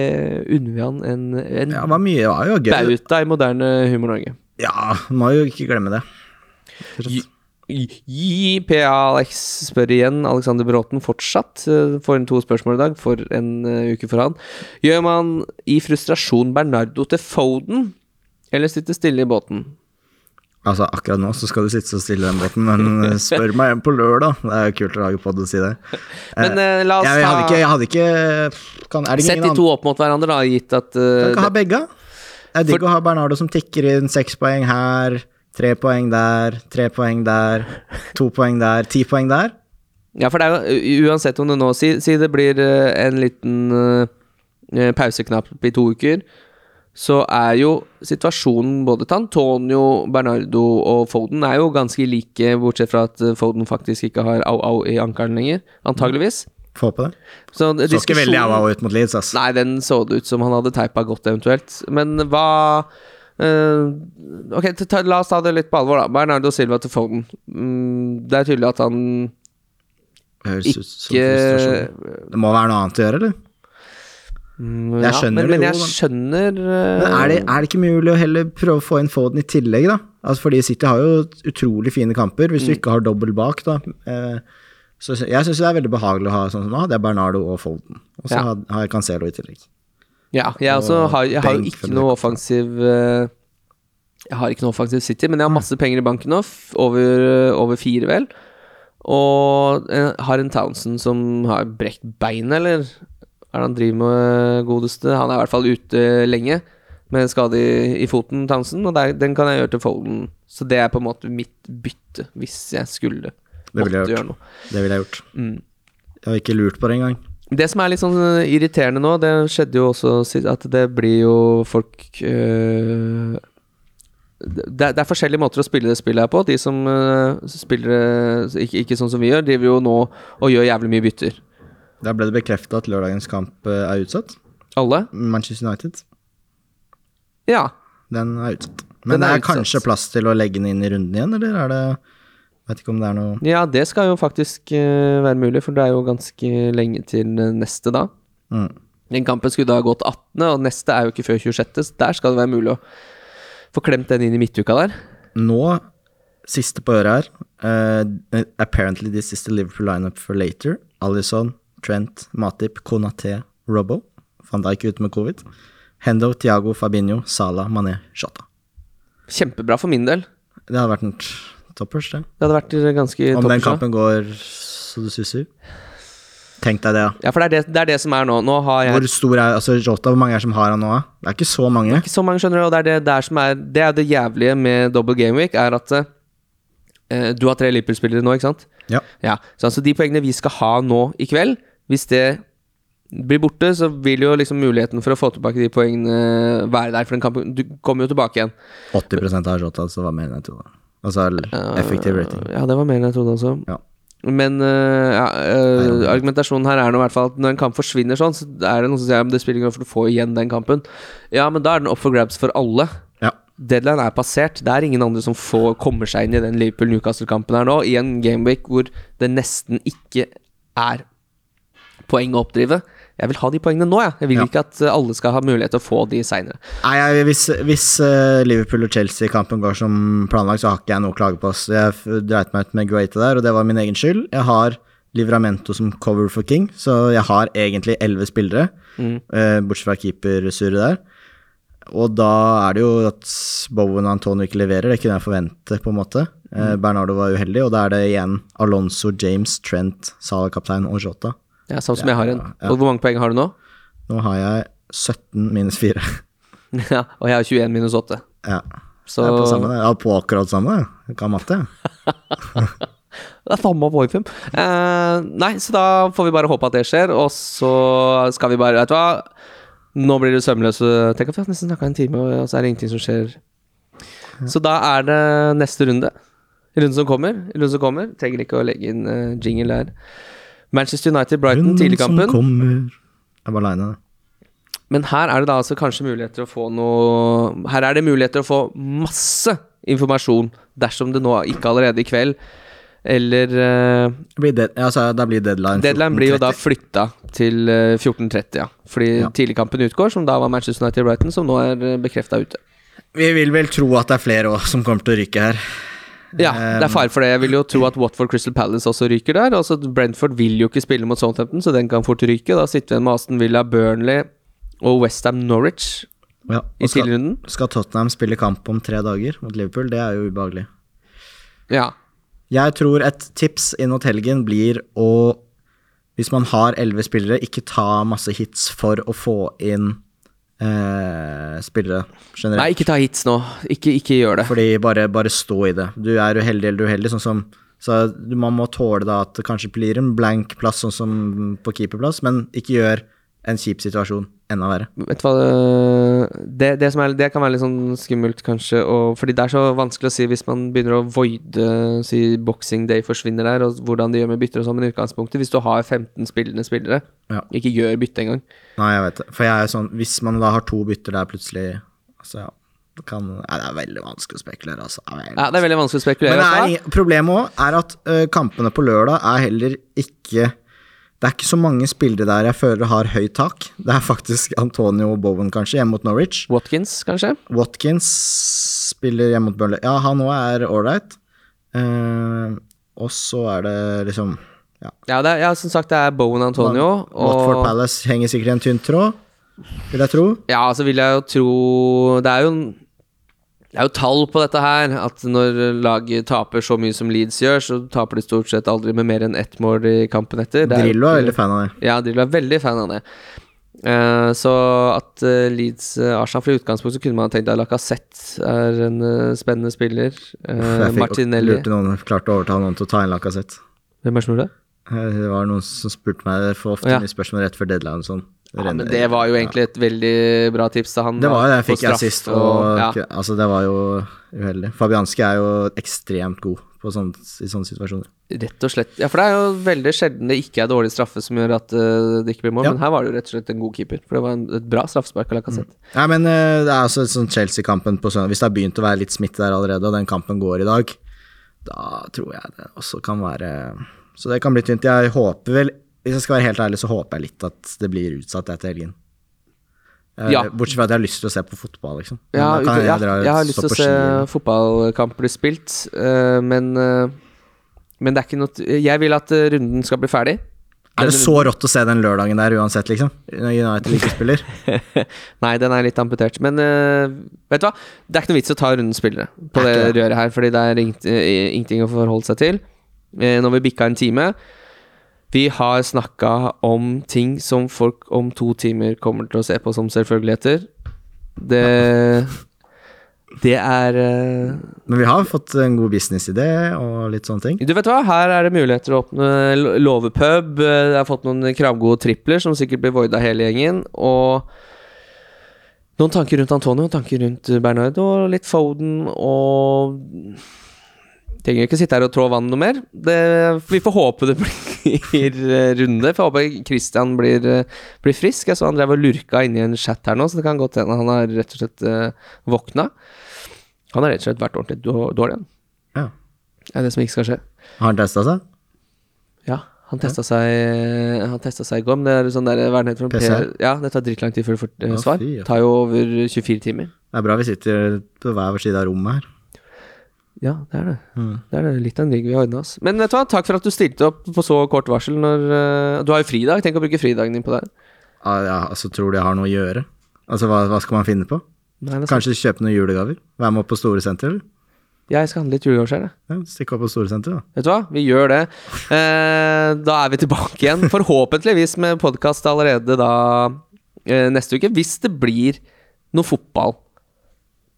unner vi han en, en Ja, det var mye, det var jo gøy. bauta i moderne Humor-Norge. Ja, må jo ikke glemme det. JPA Alex spør igjen. Alexander Bråten fortsatt. eh, Får inn to spørsmål i dag, for en eh, uke for han. Gjør man i frustrasjon Bernardo til Foden, eller sitter stille i båten? Altså, akkurat nå så skal du sitte så stille i den båten, men eh, spør meg igjen på lørdag. Det er jo kult å lage pod og si det. Men eh, la oss Jeg, jeg hadde ikke, jeg hadde ikke kan, Er det Sett ingen de to opp mot hverandre, da, gitt at uh, Kan ikke ha begge? Det er digg å ha Bernardo som tikker inn seks poeng her, tre poeng der, tre poeng der, to poeng der, ti poeng der. Ja, for det er jo uansett om det nå Si, si det blir eh, en liten uh, pauseknapp i to uker, så er jo situasjonen både til Antonio, Bernardo og Foden er jo ganske like, bortsett fra at eh, Foden faktisk ikke har au-au i ankelen lenger, antageligvis. Få på det. Så, Så ikke veldig au-au ut mot Leeds, ass. Nei, den så det ut som han hadde teipa godt, eventuelt. Men hva Uh, Ok, ta, la oss ta det litt på alvor, da. Bernardo Silva til Foden. Mm, det er tydelig at han Høres ut som ikke frustrasjon. Det må være noe annet å gjøre, eller? Mm, Jeg skjønner men, det men jeg men- skjønner uh... Men er det, er det ikke mulig å heller prøve å få inn Foden i tillegg, da? Altså fordi City har jo utrolig fine kamper, hvis du ikke har dobbel bak, da. Uh, så jeg syns det er veldig behagelig å ha sånn som nå. Det er Bernardo og Foden. Og så Ja. har, har jeg Cancelo i tillegg. Ja, jeg også har, jeg har jo ikke noe offensiv eh, Jeg har ikke noe offensiv City, men jeg har masse penger i banken nå. Over, over fire, vel. Og jeg har en Townsend som har brekt beinet, eller? Er det han driver med, godeste? Han er i hvert fall ute lenge med skade i, i foten, Townsend, og der, den kan jeg gjøre til Folden. Så det er på en måte mitt bytte, hvis jeg skulle Det ville jeg gjort. Det ville jeg gjort. Mm. Jeg har ikke lurt på det engang. Det som er litt sånn eh, irriterende nå, det skjedde jo også at det blir jo folk øh, det, det er forskjellige måter å spille det spillet her på. De som øh, spiller det ikke, ikke sånn som vi gjør, driver jo nå og gjør jævlig mye bytter. Der ble det bekrefta at lørdagens kamp eh, er utsatt. Alle? Manchester United. Ja. Den er utsatt. Men det er er kanskje plass til å legge den inn i runden igjen, eller er det Vet ikke om det er noe ja, det skal jo faktisk øh, være mulig, for det er jo ganske lenge til neste da. mm. Den kampen skulle da gått 18., og neste er jo ikke før 26., så der skal det være mulig å få klemt den inn i midtuka der. Nå, siste på øret her uh, Apparently this is the Liverpool lineup for later. Alison, Trent, Matip, Konaté, Robbo. Van Dijk ute med covid. Hendo, Tiago, Fabinho, Salah, Mané, Shota. Kjempebra for min del. Det hadde vært en toppers, det. Det hadde vært ganske ganske Om den kampen går så du susser. Tenk deg det, ja. Ja, for det er det, det er det som er nå. Nå har jeg Hvor stor er altså Jota, hvor mange er det som har han nå? Det er ikke så mange. ikke så mange, skjønner du, og det er det der som er Det er det jævlige med double game week, er at eh, du har tre Liverpool-spillere nå, ikke sant? Ja. Ja, så altså de poengene vi skal ha nå i kveld, hvis det blir borte, så vil jo liksom muligheten for å få tilbake de poengene være der, for den kampen Du kommer jo tilbake igjen. 80 av Jota, så var mer enn jeg trodde. Altså effektiv rating. Ja, det var mer enn jeg trodde også. Ja. Men eh, ja, eh, argumentasjonen her er nå i hvert fall at når en kamp forsvinner sånn, så er det noen som sier at det spiller ingen rolle for du får igjen den kampen. Ja, men da er den opp for grabs for alle. Ja. Deadline er passert. Det er ingen andre som får, kommer seg inn i den Liverpool-Newcastle-kampen her nå, i en gameweek hvor det nesten ikke er poeng å oppdrive. Jeg vil ha de poengene nå, jeg. Jeg vil Ja. ikke at eh, alle skal ha mulighet til å få de seinere. Hvis, hvis eh, Liverpool og Chelsea-kampen går som planlagt, så har ikke jeg noe å klage på. Så jeg dreit meg ut med Guaita der, og det var min egen skyld. Jeg har Livramento som cover for King, så jeg har egentlig elleve spillere, mm. bortsett fra keepersurret der. Og da er det jo at Bowen og Antonio ikke leverer, det kunne jeg forvente, på en måte. Mm. Bernardo var uheldig, og da er det igjen Alonso, James, Trent, Salah kaptein og Jota. Ja, Samme som jeg har en. Og hvor mange poeng har du nå? Nå har jeg 17 minus 4. ja, og jeg har 21 minus 8. ja. Så Jeg er på samme, ja, på akkurat samme. Jeg kan matte. Det er faen meg poengfilm. Eh, nei, så da får vi bare håpe at det skjer, og så skal vi bare Vet du hva? Nå blir du søvnløs. Tenk at vi har nesten snakka en time, og så er det ingenting som skjer. Så da er det neste runde. Runde som kommer. Runde som kommer. Trenger ikke å legge inn eh, jingle der. Manchester United-Brighton, tidligkampen. Jeg var aleine. Men her er det da altså kanskje muligheter å få noe Her er det muligheter å få masse informasjon dersom det nå ikke allerede i kveld eller uh, dead, altså, da blir deadline Deadline blir jo da 14.30. flytta til eh, 14.30, ja. Fordi Ja. tidligkampen utgår, som da var Manchester United Brighton, som nå er bekrefta ute. Vi vil vel tro at det er flere òg som kommer til å ryke her. Ja, det er fare for det. Jeg vil jo tro at Watford Crystal Palace også ryker der. Altså Brentford vil jo ikke spille mot Southampton, så den kan fort ryke. Da sitter vi igjen med Aston Villa, Burnley og Westham Norwich Ja, i og skal, tidligrunden. skal Tottenham spille kamp om tre dager mot Liverpool? Det er jo ubehagelig. Ja. Jeg tror et tips inn mot helgen blir å Hvis man har elleve spillere, ikke ta masse hits for å få inn eh, spillere generelt. Nei, ikke ta hits nå. Ikke, ikke gjør det. Fordi bare, bare stå i det. Du er uheldig eller uheldig, sånn som Så man må tåle da at det kanskje blir en blank plass, sånn som på keeperplass, men ikke gjør en kjip situasjon enda verre. Vet du hva det, det, som er, det kan være litt sånn skummelt, kanskje, og, fordi det er så vanskelig å si hvis man begynner å voide Si boxing day forsvinner der, og hvordan de gjør med bytter og sånn, men i utgangspunktet, hvis du har 15 spillende spillere, Ja. ikke gjør bytte engang. Nei, jeg vet det. For jeg er sånn Hvis man da har to bytter der plutselig Altså, ja. Kan ja, det er veldig vanskelig å spekulere, altså. Det Ja, det er veldig vanskelig å spekulere. Men er, problemet òg er at uh, kampene på lørdag er heller ikke Det er ikke så mange spillere der jeg føler har høyt tak. Det er faktisk Antonio Bowen, kanskje, hjemme mot Norwich. Watkins, kanskje? Watkins spiller hjemme mot Burnley. Ja, han òg er ålreit. og så er det liksom Ja. Ja, det er, ja, som sagt, det er Bowen Antonio. Watford Og Palace henger sikkert i en tynn tråd, vil jeg tro. ja, så vil jeg jo tro Det er jo en Det er jo tall på dette her, at når laget taper så mye som Leeds gjør, så taper de stort sett aldri med mer enn ett mål i kampen etter. Det er Drillo er veldig fan av det. Ja, Drillo er veldig fan av det. Uh, så at uh, Leeds uh, Arsenal fra utgangspunkt så kunne man tenkt at Lacassette er en spennende spiller. Uh, fikk, Martinelli lurte noen, klarte å overtale noen til å ta inn Lacassette. Hvem er det som gjorde det? Det var noen som spurte meg for ofte Ja. mye spørsmål rett før deadline og sånn. Ja, men det var jo egentlig et veldig bra tips. til han Det var jo det jeg fikk jeg og, og ja. altså, det var jo uheldig. Fabianski er jo ekstremt god på sånn, i sånne situasjoner. Rett og slett. Ja, for det er jo veldig sjelden det ikke er dårlig straffe som gjør at uh, det ikke blir mål, Ja. men her var det jo rett og slett en god keeper. For det var en, et bra straffespark av Lacassette. Nei, men uh, det er altså sånn Chelsea-kampen på søndag Hvis det har begynt å være litt smitte der allerede, og den kampen går i dag, da tror jeg det også kan være Så det kan bli tynt. Jeg håper vel Hvis jeg skal være helt ærlig, så håper jeg litt at det blir utsatt etter helgen. Eh, Ja. Bortsett fra at jeg har lyst til å se på fotball, liksom. Ja, kan ja, jeg har lyst til å se fotballkamp bli spilt, uh, men uh, Men det er ikke noe Jeg vil at runden skal bli ferdig. Er det så rått å se den lørdagen der uansett, liksom? Når United ikke spiller? Nei, den er litt amputert. Men uh, vet du hva? Det er ikke noe vits å ta rundens spillere på Det det røret her, fordi det er ingenting å forholde seg til. Uh, Når vi bikka en time Vi har snakka om ting som folk om to timer kommer til å se på som selvfølgeligheter. Det Det er uh, Men vi har fått en god businessidé og litt sånne ting. Du vet hva, her er det muligheter å åpne låvepub. eh, Jeg har fått noen kravgode tripler som sikkert blir voida hele gjengen. Og noen tanker rundt Antonio, tanker rundt Bernardo, litt Foden og Trenger ikke sitte her og trå vann noe mer. Det, vi får håpe det blir eh, runde. jeg håpe Christian blir, eh, blir frisk. Jeg så han drev og lurka inni en chat her nå, så det kan godt hende han har rett og slett uh, våkna. Han har rett og slett vært ordentlig dårlig, han. Ja. Det er det som ikke skal skje. Har han testa seg? Ja, han testa seg Han testa seg i går, men det er sånn der hva fra for? PCR? Ja, det tar dritlang tid før du får eh, svar. Tar jo over 24 timer. Det er bra vi sitter på hver vår side av rommet her. Ja, det er det. Mm. Det er det. Litt av en rigg vi har ordna oss. Men vet du hva, takk for at du stilte opp på så kort varsel når uh, Du har jo fridag. Tenk å bruke fridagen din på det. Ah, ja, altså, tror du jeg har noe å gjøre? Altså, hva, hva skal man finne på? Nei. Kanskje kjøpe noen julegaver? Være med opp på Store Senter, eller? Jeg skal handle litt julegaver selv, jeg. Ja, Stikke opp på Store Senter, da. Vet du hva, vi gjør det. Eh, da er vi tilbake igjen, forhåpentligvis med podkast allerede da eh, neste uke. Hvis det blir noe fotball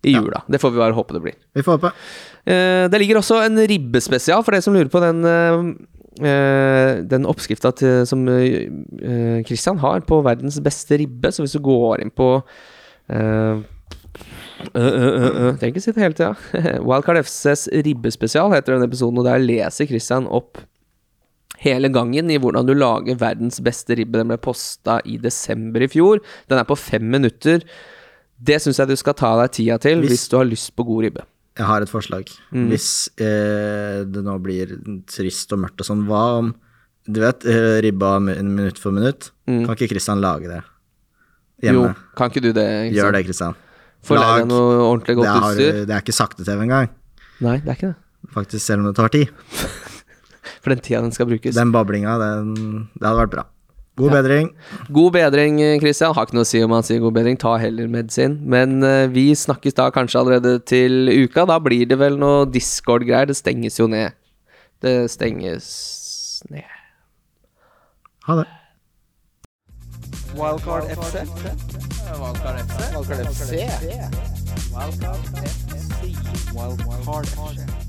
i Ja. jula. Det får vi bare håpe det blir. Vi får håpe. Eh, det ligger også en ribbespesial, for dere som lurer på den Uh, eh, Den oppskrifta som eh, Christian har på verdens beste ribbe. Så hvis du går inn på uh, Trenger ikke sitte hele tida. Wildcard FCs ribbespesial heter denne episoden, og der leser Christian opp hele gangen i hvordan du lager verdens beste ribbe. Den ble posta i desember i fjor. Den er på fem minutter. Det syns jeg du skal ta deg tida til hvis, Hvis- du har lyst på god ribbe. Jeg har et forslag. Mm. Hvis eh, det nå blir trist og mørkt og sånn, hva om Du vet, eh, ribba minutt for minutt? Mm. Kan ikke Kristian lage det hjemme? Jo, kan ikke du det? Ikke Gjør det, Kristian. Få deg noe ordentlig Det, godt har, utstyr. det er ikke sakte-TV engang, Nei, det er ikke det. faktisk, selv om det tar tid. For den tida den skal brukes. Den bablinga, den, det hadde vært bra. God bedring. God bedring, Christian. Har ikke noe å si om han sier god bedring. Ta heller medisin. Men uh, vi snakkes da kanskje allerede til uka. Da blir det vel noe Discord-greier. Det stenges jo ned. Det stenges ned. Ha det. Wildcard FC. Wildcard FC. Wildcard FC. Wildcard FC. Wildcard FC.